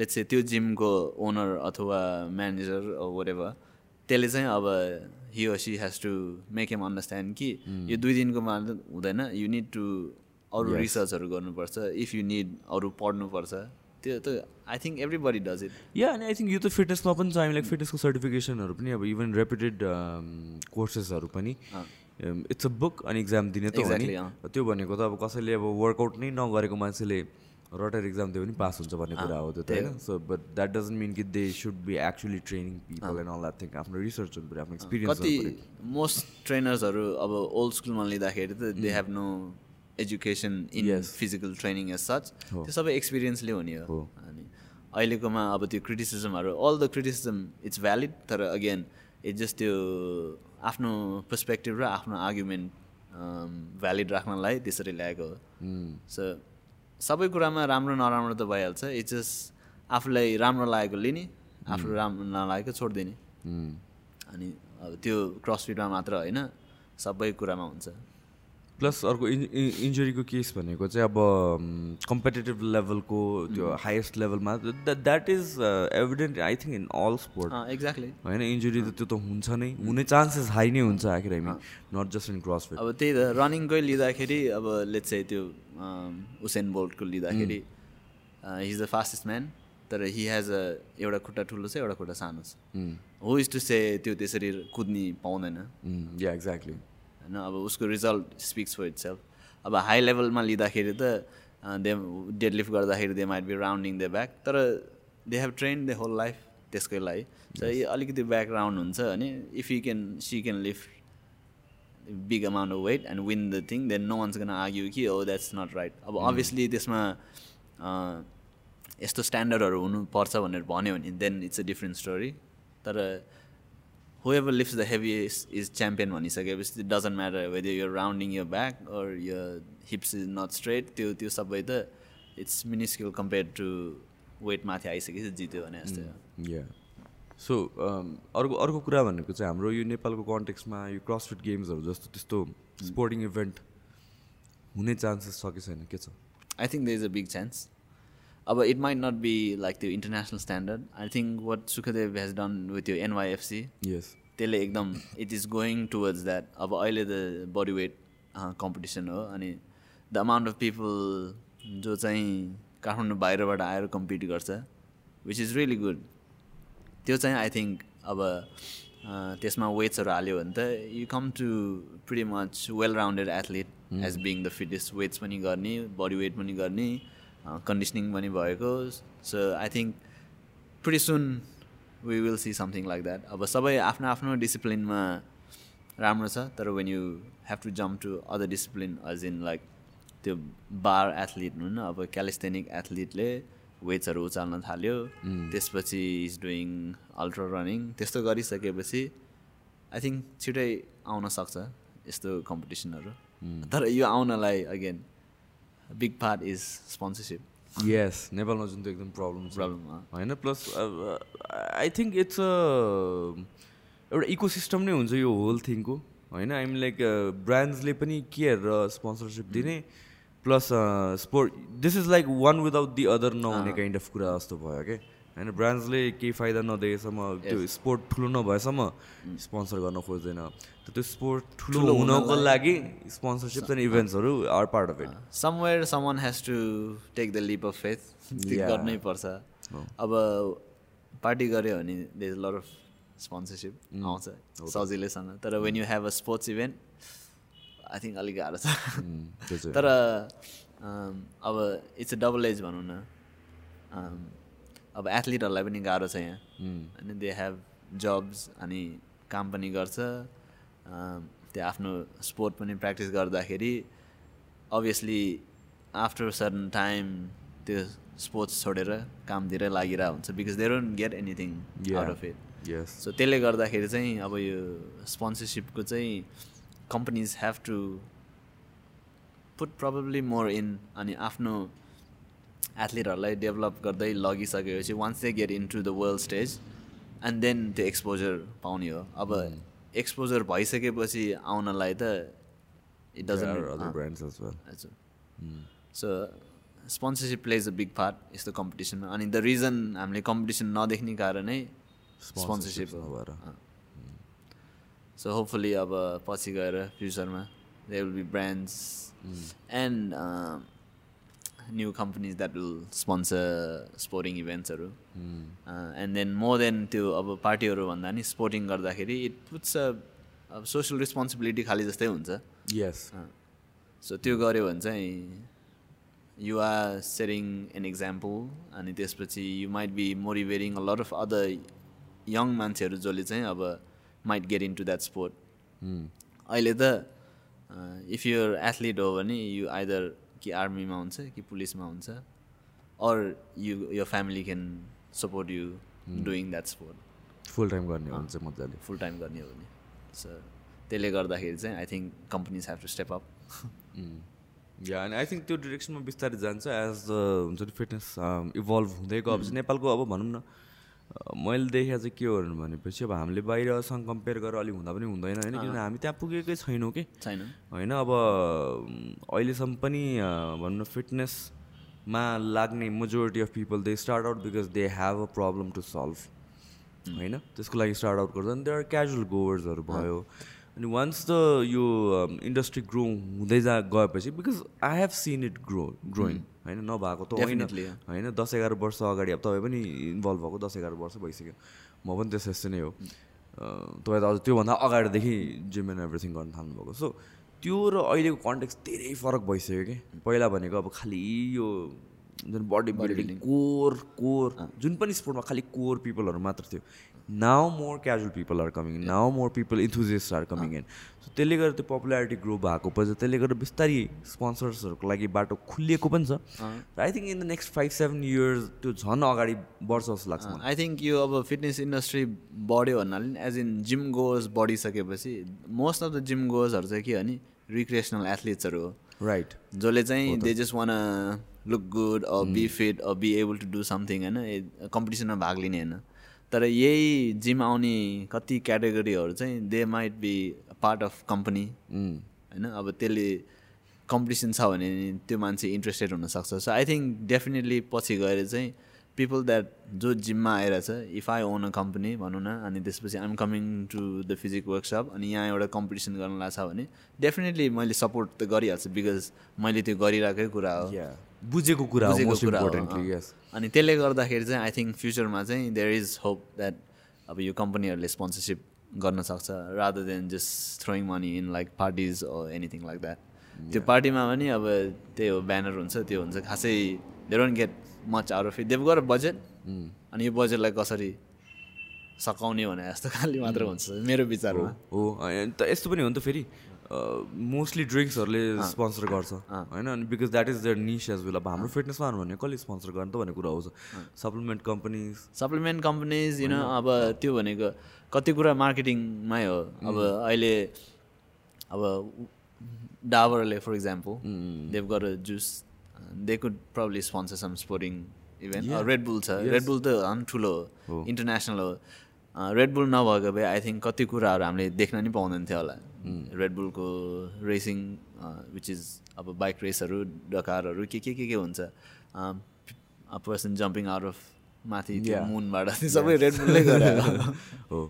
लेट्स चाहिँ त्यो जिमको ओनर अथवा म्यानेजर वाट एभर त्यसले चाहिँ अब he she has to make them understand कि यो दुई दिनको मात्र हुँदैन। यु निड टु अरू रिसर्चहरू गर्नुपर्छ। इफ यु निड अरू पढ्नुपर्छ। त्यो त I think everybody does it या अनि आई थिङ्क यो त फिटनेसमा पनि छ। हामीलाई फिटनेसको सर्टिफिकेसनहरू पनि अब इभन रेपुटेड कोर्सेसहरू पनि। इट्स अ बुक अनि इक्जाम दिने त हो नि। त्यो भनेको त अब कसैले अब वर्कआउट नै नगरेको मान्छेले रटर इक्जाम दियो भने पास हुन्छ भन्ने कुरा हो त्यो त होइन? So but that doesn't mean कि they should be actually training people and all that thing आफ्नो रिसर्च हुनु पऱ्यो आफ्नो एक्सपिरियन्स कति मोस्ट ट्रेनर्सहरू अब ओल्ड स्कुलमा लिँदाखेरि त they have no education in physical training as such त्यो सबै एक्सपिरियन्सले हुने हो। अनि अहिलेकोमा अब त्यो क्रिटिसिजमहरू all the criticism it's valid तर अगेन इट जस्ट त्यो आफ्नो पर्सपेक्टिभ र आफ्नो आर्ग्युमेन्ट भ्यालिड राख्नलाई त्यसरी ल्याएको हो। सो सबै कुरामा राम्रो नराम्रो त भइहाल्छ। इट्स जस्ट आफूलाई राम्रो लागेको लिने आफूलाई राम्रो नलागेको छोडिदिने। अनि अब त्यो क्रसफिटमा मात्र होइन सबै कुरामा हुन्छ। प्लस अर्को इन् इन्जुरीको केस भनेको चाहिँ अब कम्पिटेटिभ लेभलको त्यो हाइएस्ट लेभलमा that is evident I think in all sport exactly होइन इन्जुरी त त्यो त हुन्छ नै हुने चान्सेस हाई नै हुन्छ आखिर हामी नट जस्ट इन क्रस अब त्यही त रनिङकै लिँदाखेरि अब लेट्स चाहिँ त्यो उसेन बोल्टको लिँदाखेरि हिज द फास्टेस्ट म्यान तर हि हेज अ एउटा खुट्टा ठुलो छ एउटा खुट्टा सानो छ। हो इज टु से त्यो त्यसरी कुद्ने पाउँदैन? या एक्ज्याक्टली होइन? अब उसको result speaks for itself अब हाई लेभलमा लिँदाखेरि त दे डेड लिफ्ट गर्दाखेरि they might be rounding the back तर they have train the whole life त्यसकै लागि। सो अलिकति ब्याकग्राउन्ड हुन्छ भने if you can see can lift big amount of weight and win the thing then no one's gonna argue कि oh that's not right अब obviously त्यसमा यस्तो स्ट्यान्डर्डहरू हुनुपर्छ भनेर भन्यो भने then it's a different story तर whoever lift the heaviest is champion भनिसकेपछि डजन्ट म्याटर वेदर यो राउन्डिङ यो ब्याक अर यो हिप्स इज नट स्ट्रेट त्यो त्यो सबै त it's miniscule compare to weight माथि आइसकेपछि जित्यो भने जस्तै सो अर्को अर्को कुरा भनेको चाहिँ हाम्रो यो नेपालको कन्टेक्समा यो क्रसफिट गेम्सहरू जस्तो त्यस्तो स्पोर्टिङ इभेन्ट हुने चान्सेस छ कि छैन? के छ? I think the is a big chance अब it might not be like त्यो international standard I think what Sukhdev has done with यो एनवाइएफसी यस त्यसले एकदम it is going towards that अब अहिले त बडी वेट कम्पिटिसन हो अनि द अमाउन्ट अफ पिपल जो चाहिँ काठमाडौँ बाहिरबाट आएर कम्पिट गर्छ विच इज रियली गुड त्यो चाहिँ आई थिङ्क अब त्यसमा वेट्सहरू हाल्यो भने त you come to pretty much well rounded athlete as being the fittest weights पनि गर्ने बडी वेट पनि गर्ने कन्डिसनिङ पनि भएको। So I think pretty soon we will see something like that अब सबै आफ्नो आफ्नो डिसिप्लिनमा राम्रो छ तर when you have to jump to other discipline as in like त्यो बार एथलिट हुनु अब क्यालिस्थेनिक एथलिटले वेट्सहरू उचाल्न थाल्यो। त्यसपछि इज डुइङ अल्ट्रा रनिङ त्यस्तो गरिसकेपछि आई थिङ्क छिटै आउन सक्छ यस्तो कम्पिटिसनहरू तर यो आउनलाई again big part is sponsorship yes नेपालमा जुन त एकदम प्रब्लम प्रब्लम होइन plus I think it's a एउटा इको सिस्टम नै हुन्छ यो होल थिङको होइन? आइम लाइक ब्रान्ड्सले पनि के हेरेर स्पोन्सरसिप दिने plus sport this is like one without the other नहुने काइन्ड अफ कुरा जस्तो भयो क्या होइन ब्रान्ड्सले केही फाइदा नदिएसम्म त्यो स्पोर्ट ठुलो नभएसम्म स्पोन्सर गर्न खोज्दैन। त्यो स्पोर्ट ठुलो हुनको लागि sponsorship and इभेन्ट्सहरू are part of it somewhere someone has to take the leap of faith गर्नै पर्छ। अब पार्टी गऱ्यो भने they is lot of sponsorship आउँछ सजिलैसँग। तर when you have a sports event I think अलिक गाह्रो छ। तर अब इट्स अ डबल एज भनौँ न अब एथलिटहरूलाई पनि गाह्रो छ यहाँ। होइन दे हेभ जब्स अनि काम पनि गर्छ। त्यो आफ्नो स्पोर्ट पनि प्र्याक्टिस गर्दाखेरि अभियसली आफ्टर सर्टन टाइम त्यो स्पोर्ट्स छोडेर कामतिरै लागिरहेको हुन्छ because they don't get anything out of it yes so त्यसले गर्दाखेरि चाहिँ अब यो स्पोन्सरसिपको चाहिँ companies have to put probably more in अनि आफ्नो एथलिटहरूलाई डेभलप गर्दै लगिसकेपछि once they get into the world stage and then त्यो एक्सपोजर पाउने हो। अब एक्सपोजर भइसकेपछि आउनलाई त it doesn't so sponsorship plays a big part यस्तो कम्पिटिसनमा अनि द रिजन हामीले कम्पिटिसन नदेख्ने कारणै स्पोन्सरसिप भएर सो होपफुली अब पछि गएर फ्युचरमा they will be brands and new companies that will sponsor sporting इभेन्ट्सहरू and then more than त्यो अब पार्टीहरू भन्दा नि स्पोर्टिङ गर्दाखेरि इट पुट्स अ अब सोसियल रेस्पोन्सिबिलिटी खालि जस्तै हुन्छ। यस सो त्यो गऱ्यो भने चाहिँ you are setting an example अनि त्यसपछि you might be motivating a lot of other young मान्छेहरू जसले चाहिँ अब might get in to that sport अहिले त इफ युर एथलिट हो भने यु आइदर कि आर्मीमा हुन्छ कि पुलिसमा हुन्छ or you your family can support you doing that sport. Full time गर्ने हो भने चाहिँ मजाले। फुल टाइम गर्ने हो भने। सो त्यसले गर्दाखेरि चाहिँ I think companies have to step up या अनि आई थिङ्क त्यो डिरेक्सनमा बिस्तारै जान्छ एज द हुन्छ नि फिटनेस इभल्भ हुँदै गएपछि नेपालको अब भनौँ न मैले देखेको चाहिँ के हो भनेपछि अब हामीले बाहिरसँग कम्पेयर गरेर अलिक हुँदा पनि हुँदैन होइन किनभने हामी त्यहाँ पुगेकै छैनौँ कि। छैन। होइन अब अहिलेसम्म पनि अ, भनौँ न फिटनेसमा लाग्ने majority of people they start out because they have a problem to solve होइन? त्यसको लागि स्टार्ट आउट गर्छ अनि त्यो क्याजुअल गोवर्सहरू भयो। अनि वान्स द यो इन्डस्ट्री ग्रो हुँदै जा गएपछि because I have seen it grow growing होइन? नभएको त होइन। होइन? दस एघार वर्ष अगाडि अब तपाईँ पनि इन्भल्भ भएको दस एघार वर्ष भइसक्यो। म पनि त्यस्तो यस्तो नै हो। तपाईँ त अझ त्योभन्दा अगाडिदेखि जिम एन्ड एभ्रिथिङ गर्न थाल्नुभएको। सो त्यो र अहिलेको कन्टेक्स्ट धेरै फरक भइसक्यो कि? पहिला भनेको अब खालि यो जुन बडी बिल्डिङ कोर कोर। जुन पनि स्पोर्टमा खालि कोर पिपलहरू मात्र थियो। Now more casual people are coming now more people enthusiast are coming in so त्यसले गर्दा त्यो पपुलारिटी ग्रो भएको पछि त्यसले गर्दा बिस्तारै स्पोन्सर्सहरूको लागि बाटो खुलिएको पनि छ। I think in the next five seven years त्यो झन् अगाडि बढ्छ जस्तो लाग्छ आई थिङ्क यो अब फिटनेस इन्डस्ट्री बढ्यो भन्नाले एज इन जिम गोर्स बढिसकेपछि मोस्ट अफ द जिम गोर्सहरू चाहिँ के हो नि रिक्रिएसनल एथलिट्सहरू हो। राइट जसले चाहिँ they just want look good a be fit a be able to do something होइन? कम्पिटिसनमा भाग लिने होइन? तर यही जिम आउने कति क्याटेगोरीहरू चाहिँ they might be part of company होइन? अब त्यसले कम्पिटिसन छ भने त्यो मान्छे इन्ट्रेस्टेड हुनसक्छ। सो आई थिङ्क डेफिनेटली पछि गएर चाहिँ पिपल द्याट जो जिममा आइरहेछ if I own a company भनौँ न अनि त्यसपछि I'm coming to the physique workshop अनि यहाँ एउटा कम्पिटिसन गर्न लाग्छ भने डेफिनेटली मैले सपोर्ट त गरिहाल्छु बिकज मैले त्यो गरिरहेकै कुरा हो। बुझेको कुरा बुझेको अनि त्यसले गर्दाखेरि चाहिँ आई थिङ्क फ्युचरमा चाहिँ देयर इज होप द्याट अब यो कम्पनीहरूले स्पोन्सरसिप गर्न सक्छ rather than just throwing money in like parties anything like that त्यो पार्टीमा पनि अब त्यही हो ब्यानर हुन्छ त्यो हुन्छ खासै they don't get much out of it Dabur budget अनि यो बजेटलाई कसरी सकाउने भने जस्तो खालि मात्र हुन्छ मेरो विचारमा। हो यस्तो पनि हो नि त फेरि। मोस्टली ड्रिङ्क्सहरूले स्पोन्सर गर्छ। होइन? अनि because that is their niche as well अब हाम्रो फिटनेसमा भने कसले स्पोन्सर गर्ने त भन्ने कुरा आउँछ supplement companies supplement companies you know अब त्यो भनेको कति कुरा मार्केटिङमै हो। अब अहिले अब डाबरले for example Dabur juice they could probably sponsor some sporting event Red Bull छ रेड बुल त झन् ठुलो हो। इन्टरनेसनल हो। रेड बुल नभएको भए आई थिङ्क कति कुराहरू हामीले देख्न नि पाउँदैन थियो होला। रेड बुलको रेसिङ विच इज अब बाइक रेसहरू डकारहरू के के के के हुन्छ? पर्सन जम्पिङ आउट अफ माथि त्यो मुनबाट त्यो सबै रेड बुलले गरेर हो।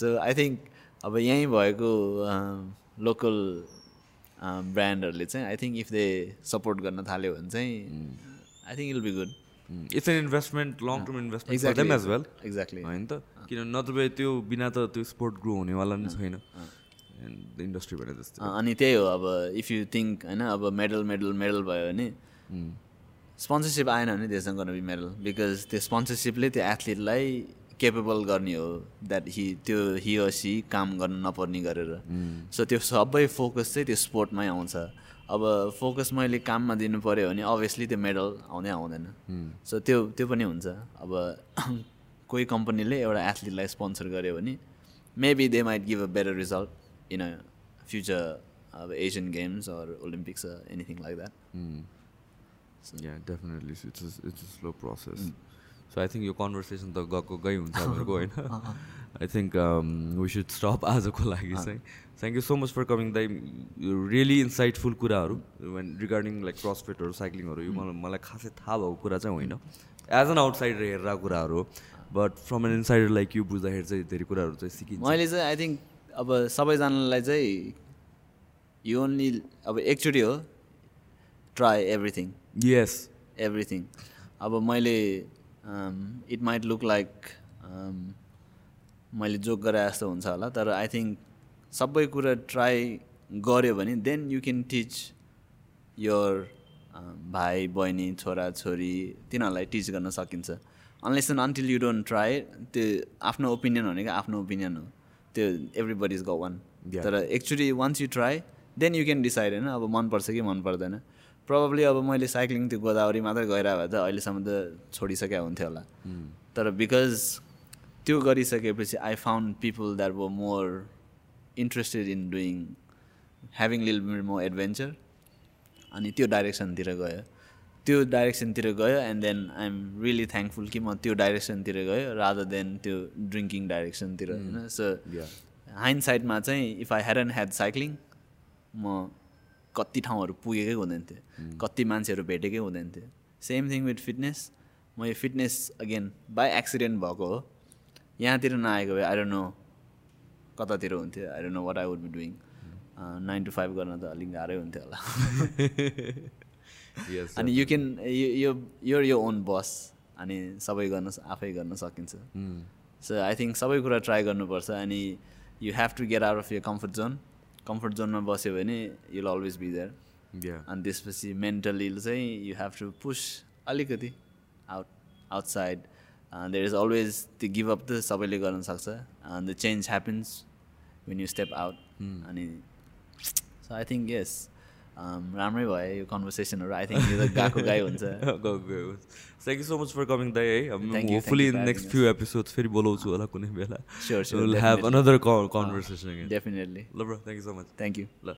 सो आई थिङ्क अब यहीँ भएको लोकल ब्रान्डहरूले चाहिँ I think if they support गर्न थाल्यो भने चाहिँ I think I'll be good it's an investment long term investment as well exactly होइन त? किन नत्र त्यो बिना त त्यो स्पोर्ट ग्रो हुनेवाला पनि छैन। इन्डस्ट्री भने जस्तो अनि त्यही हो अब इफ यु थिङ्क होइन अब मेडल मेडल मेडल भयो भने स्पोन्सरसिप आएन भने देश गर्न बी मेडल बिकज त्यो स्पोन्सरसिपले त्यो एथलिटलाई केपेबल गर्ने हो द्याट हि त्यो हि सी काम गर्न नपर्ने गरेर। सो त्यो सबै फोकस चाहिँ त्यो स्पोर्टमै आउँछ। अब फोकस मैले काममा दिनु पऱ्यो भने अभियसली त्यो मेडल आउँदै आउँदैन। सो त्यो त्यो पनि हुन्छ। अब कोही कम्पनीले एउटा एथलिटलाई स्पोन्सर गर्यो भने maybe they might give a better result in a future अब Asian Games or Olympics anything like that yeah definitely it's it's a slow process so I think यो कन्भर्सेसन त गएको गइ हुन्छ हामीहरूको होइन I think we should stop आजको लागि चाहिँ thank you so much for coming दाइ रियली इन्साइटफुल कुराहरू वेन रिगार्डिङ लाइक क्रसफिट साइक्लिङहरू यो मलाई मलाई खासै थाहा भएको कुरा चाहिँ होइन एज एन आउटसाइडर हेरेर कुराहरू but from an insider like you बुझ्दाखेरि चाहिँ धेरै कुराहरू चाहिँ सिकिन्छ मैले चाहिँ आई थिङ्क अब सबैजनालाई चाहिँ यो ओन्ली अब एकचोटि हो ट्राई एभ्रिथिङ यस एभ्रिथिङ अब मैले इट माइट लुक लाइक मैले जोक गरे जस्तो हुन्छ होला तर आई थिङ्क सबै कुरा ट्राई गऱ्यो भने then you can teach your भाइ बहिनी छोरा छोरी तिनीहरूलाई टिच गर्न सकिन्छ. Unless and until you don't try त्यो आफ्नो ओपिनियन भनेको आफ्नो ओपिनियन हो. त्यो एभ्री बडी इज ग वान. तर actually once you try then you can decide होइन? अब मनपर्छ कि मन पर्दैन? प्रब्लली अब मैले साइक्लिङ त्यो गोदावरी मात्रै गइरहेको भए त अहिलेसम्म त छोडिसकेको हुन्थ्यो होला। तर बिकज त्यो गरिसकेपछि I found people that were more interested in doing having लिल मोर एडभेन्चर अनि त्यो डाइरेक्सनतिर गयो। त्यो डाइरेक्सनतिर गयो and then I am really thankful कि म त्यो डाइरेक्सनतिर गयो रादर देन त्यो ड्रिङ्किङ डाइरेक्सनतिर होइन? सो हाइन्ड साइडमा चाहिँ if I had and had cycling म कति ठाउँहरू पुगेकै हुँदैन थियो कति मान्छेहरू भेटेकै हुँदैन थियो सेम थिङ विथ फिटनेस म यो फिटनेस अगेन बाई एक्सिडेन्ट भएको हो। यहाँतिर नआएको भए आई डोन्ट नो कतातिर हुन्थ्यो। I don't know what I would be doing nine to five गर्न त अलिक गाह्रै हुन्थ्यो होला। अनि यु क्यान यो यो यो ओन बस अनि सबै गर्न आफै गर्न सकिन्छ। सो आई थिङ्क सबै कुरा ट्राई गर्नुपर्छ अनि you have to get out of your comfort zone comfort जोनमा बस्यो भने युल अलवेज बी देयर. अनि त्यसपछि मेन्टली चाहिँ यु हेभ टु पुस अलिकति out outside there is always त्यो गिभ अप त सबैले गर्न सक्छ। The change happens when you step out अनि सो आई थिङ्क यस राम्रै भयो यो कन्भर्सेसनहरू आई थिङ्क यो त गएको गाई हुन्छ. Thank you so much for coming दाइ है। होपफुली नेक्स्ट फ्यु एपिसोड्स फेरि बोलाउँछु होला कुनै बेला। Sure, sure, will have. Another conversation definitely ल bro thank you so much thank you ल।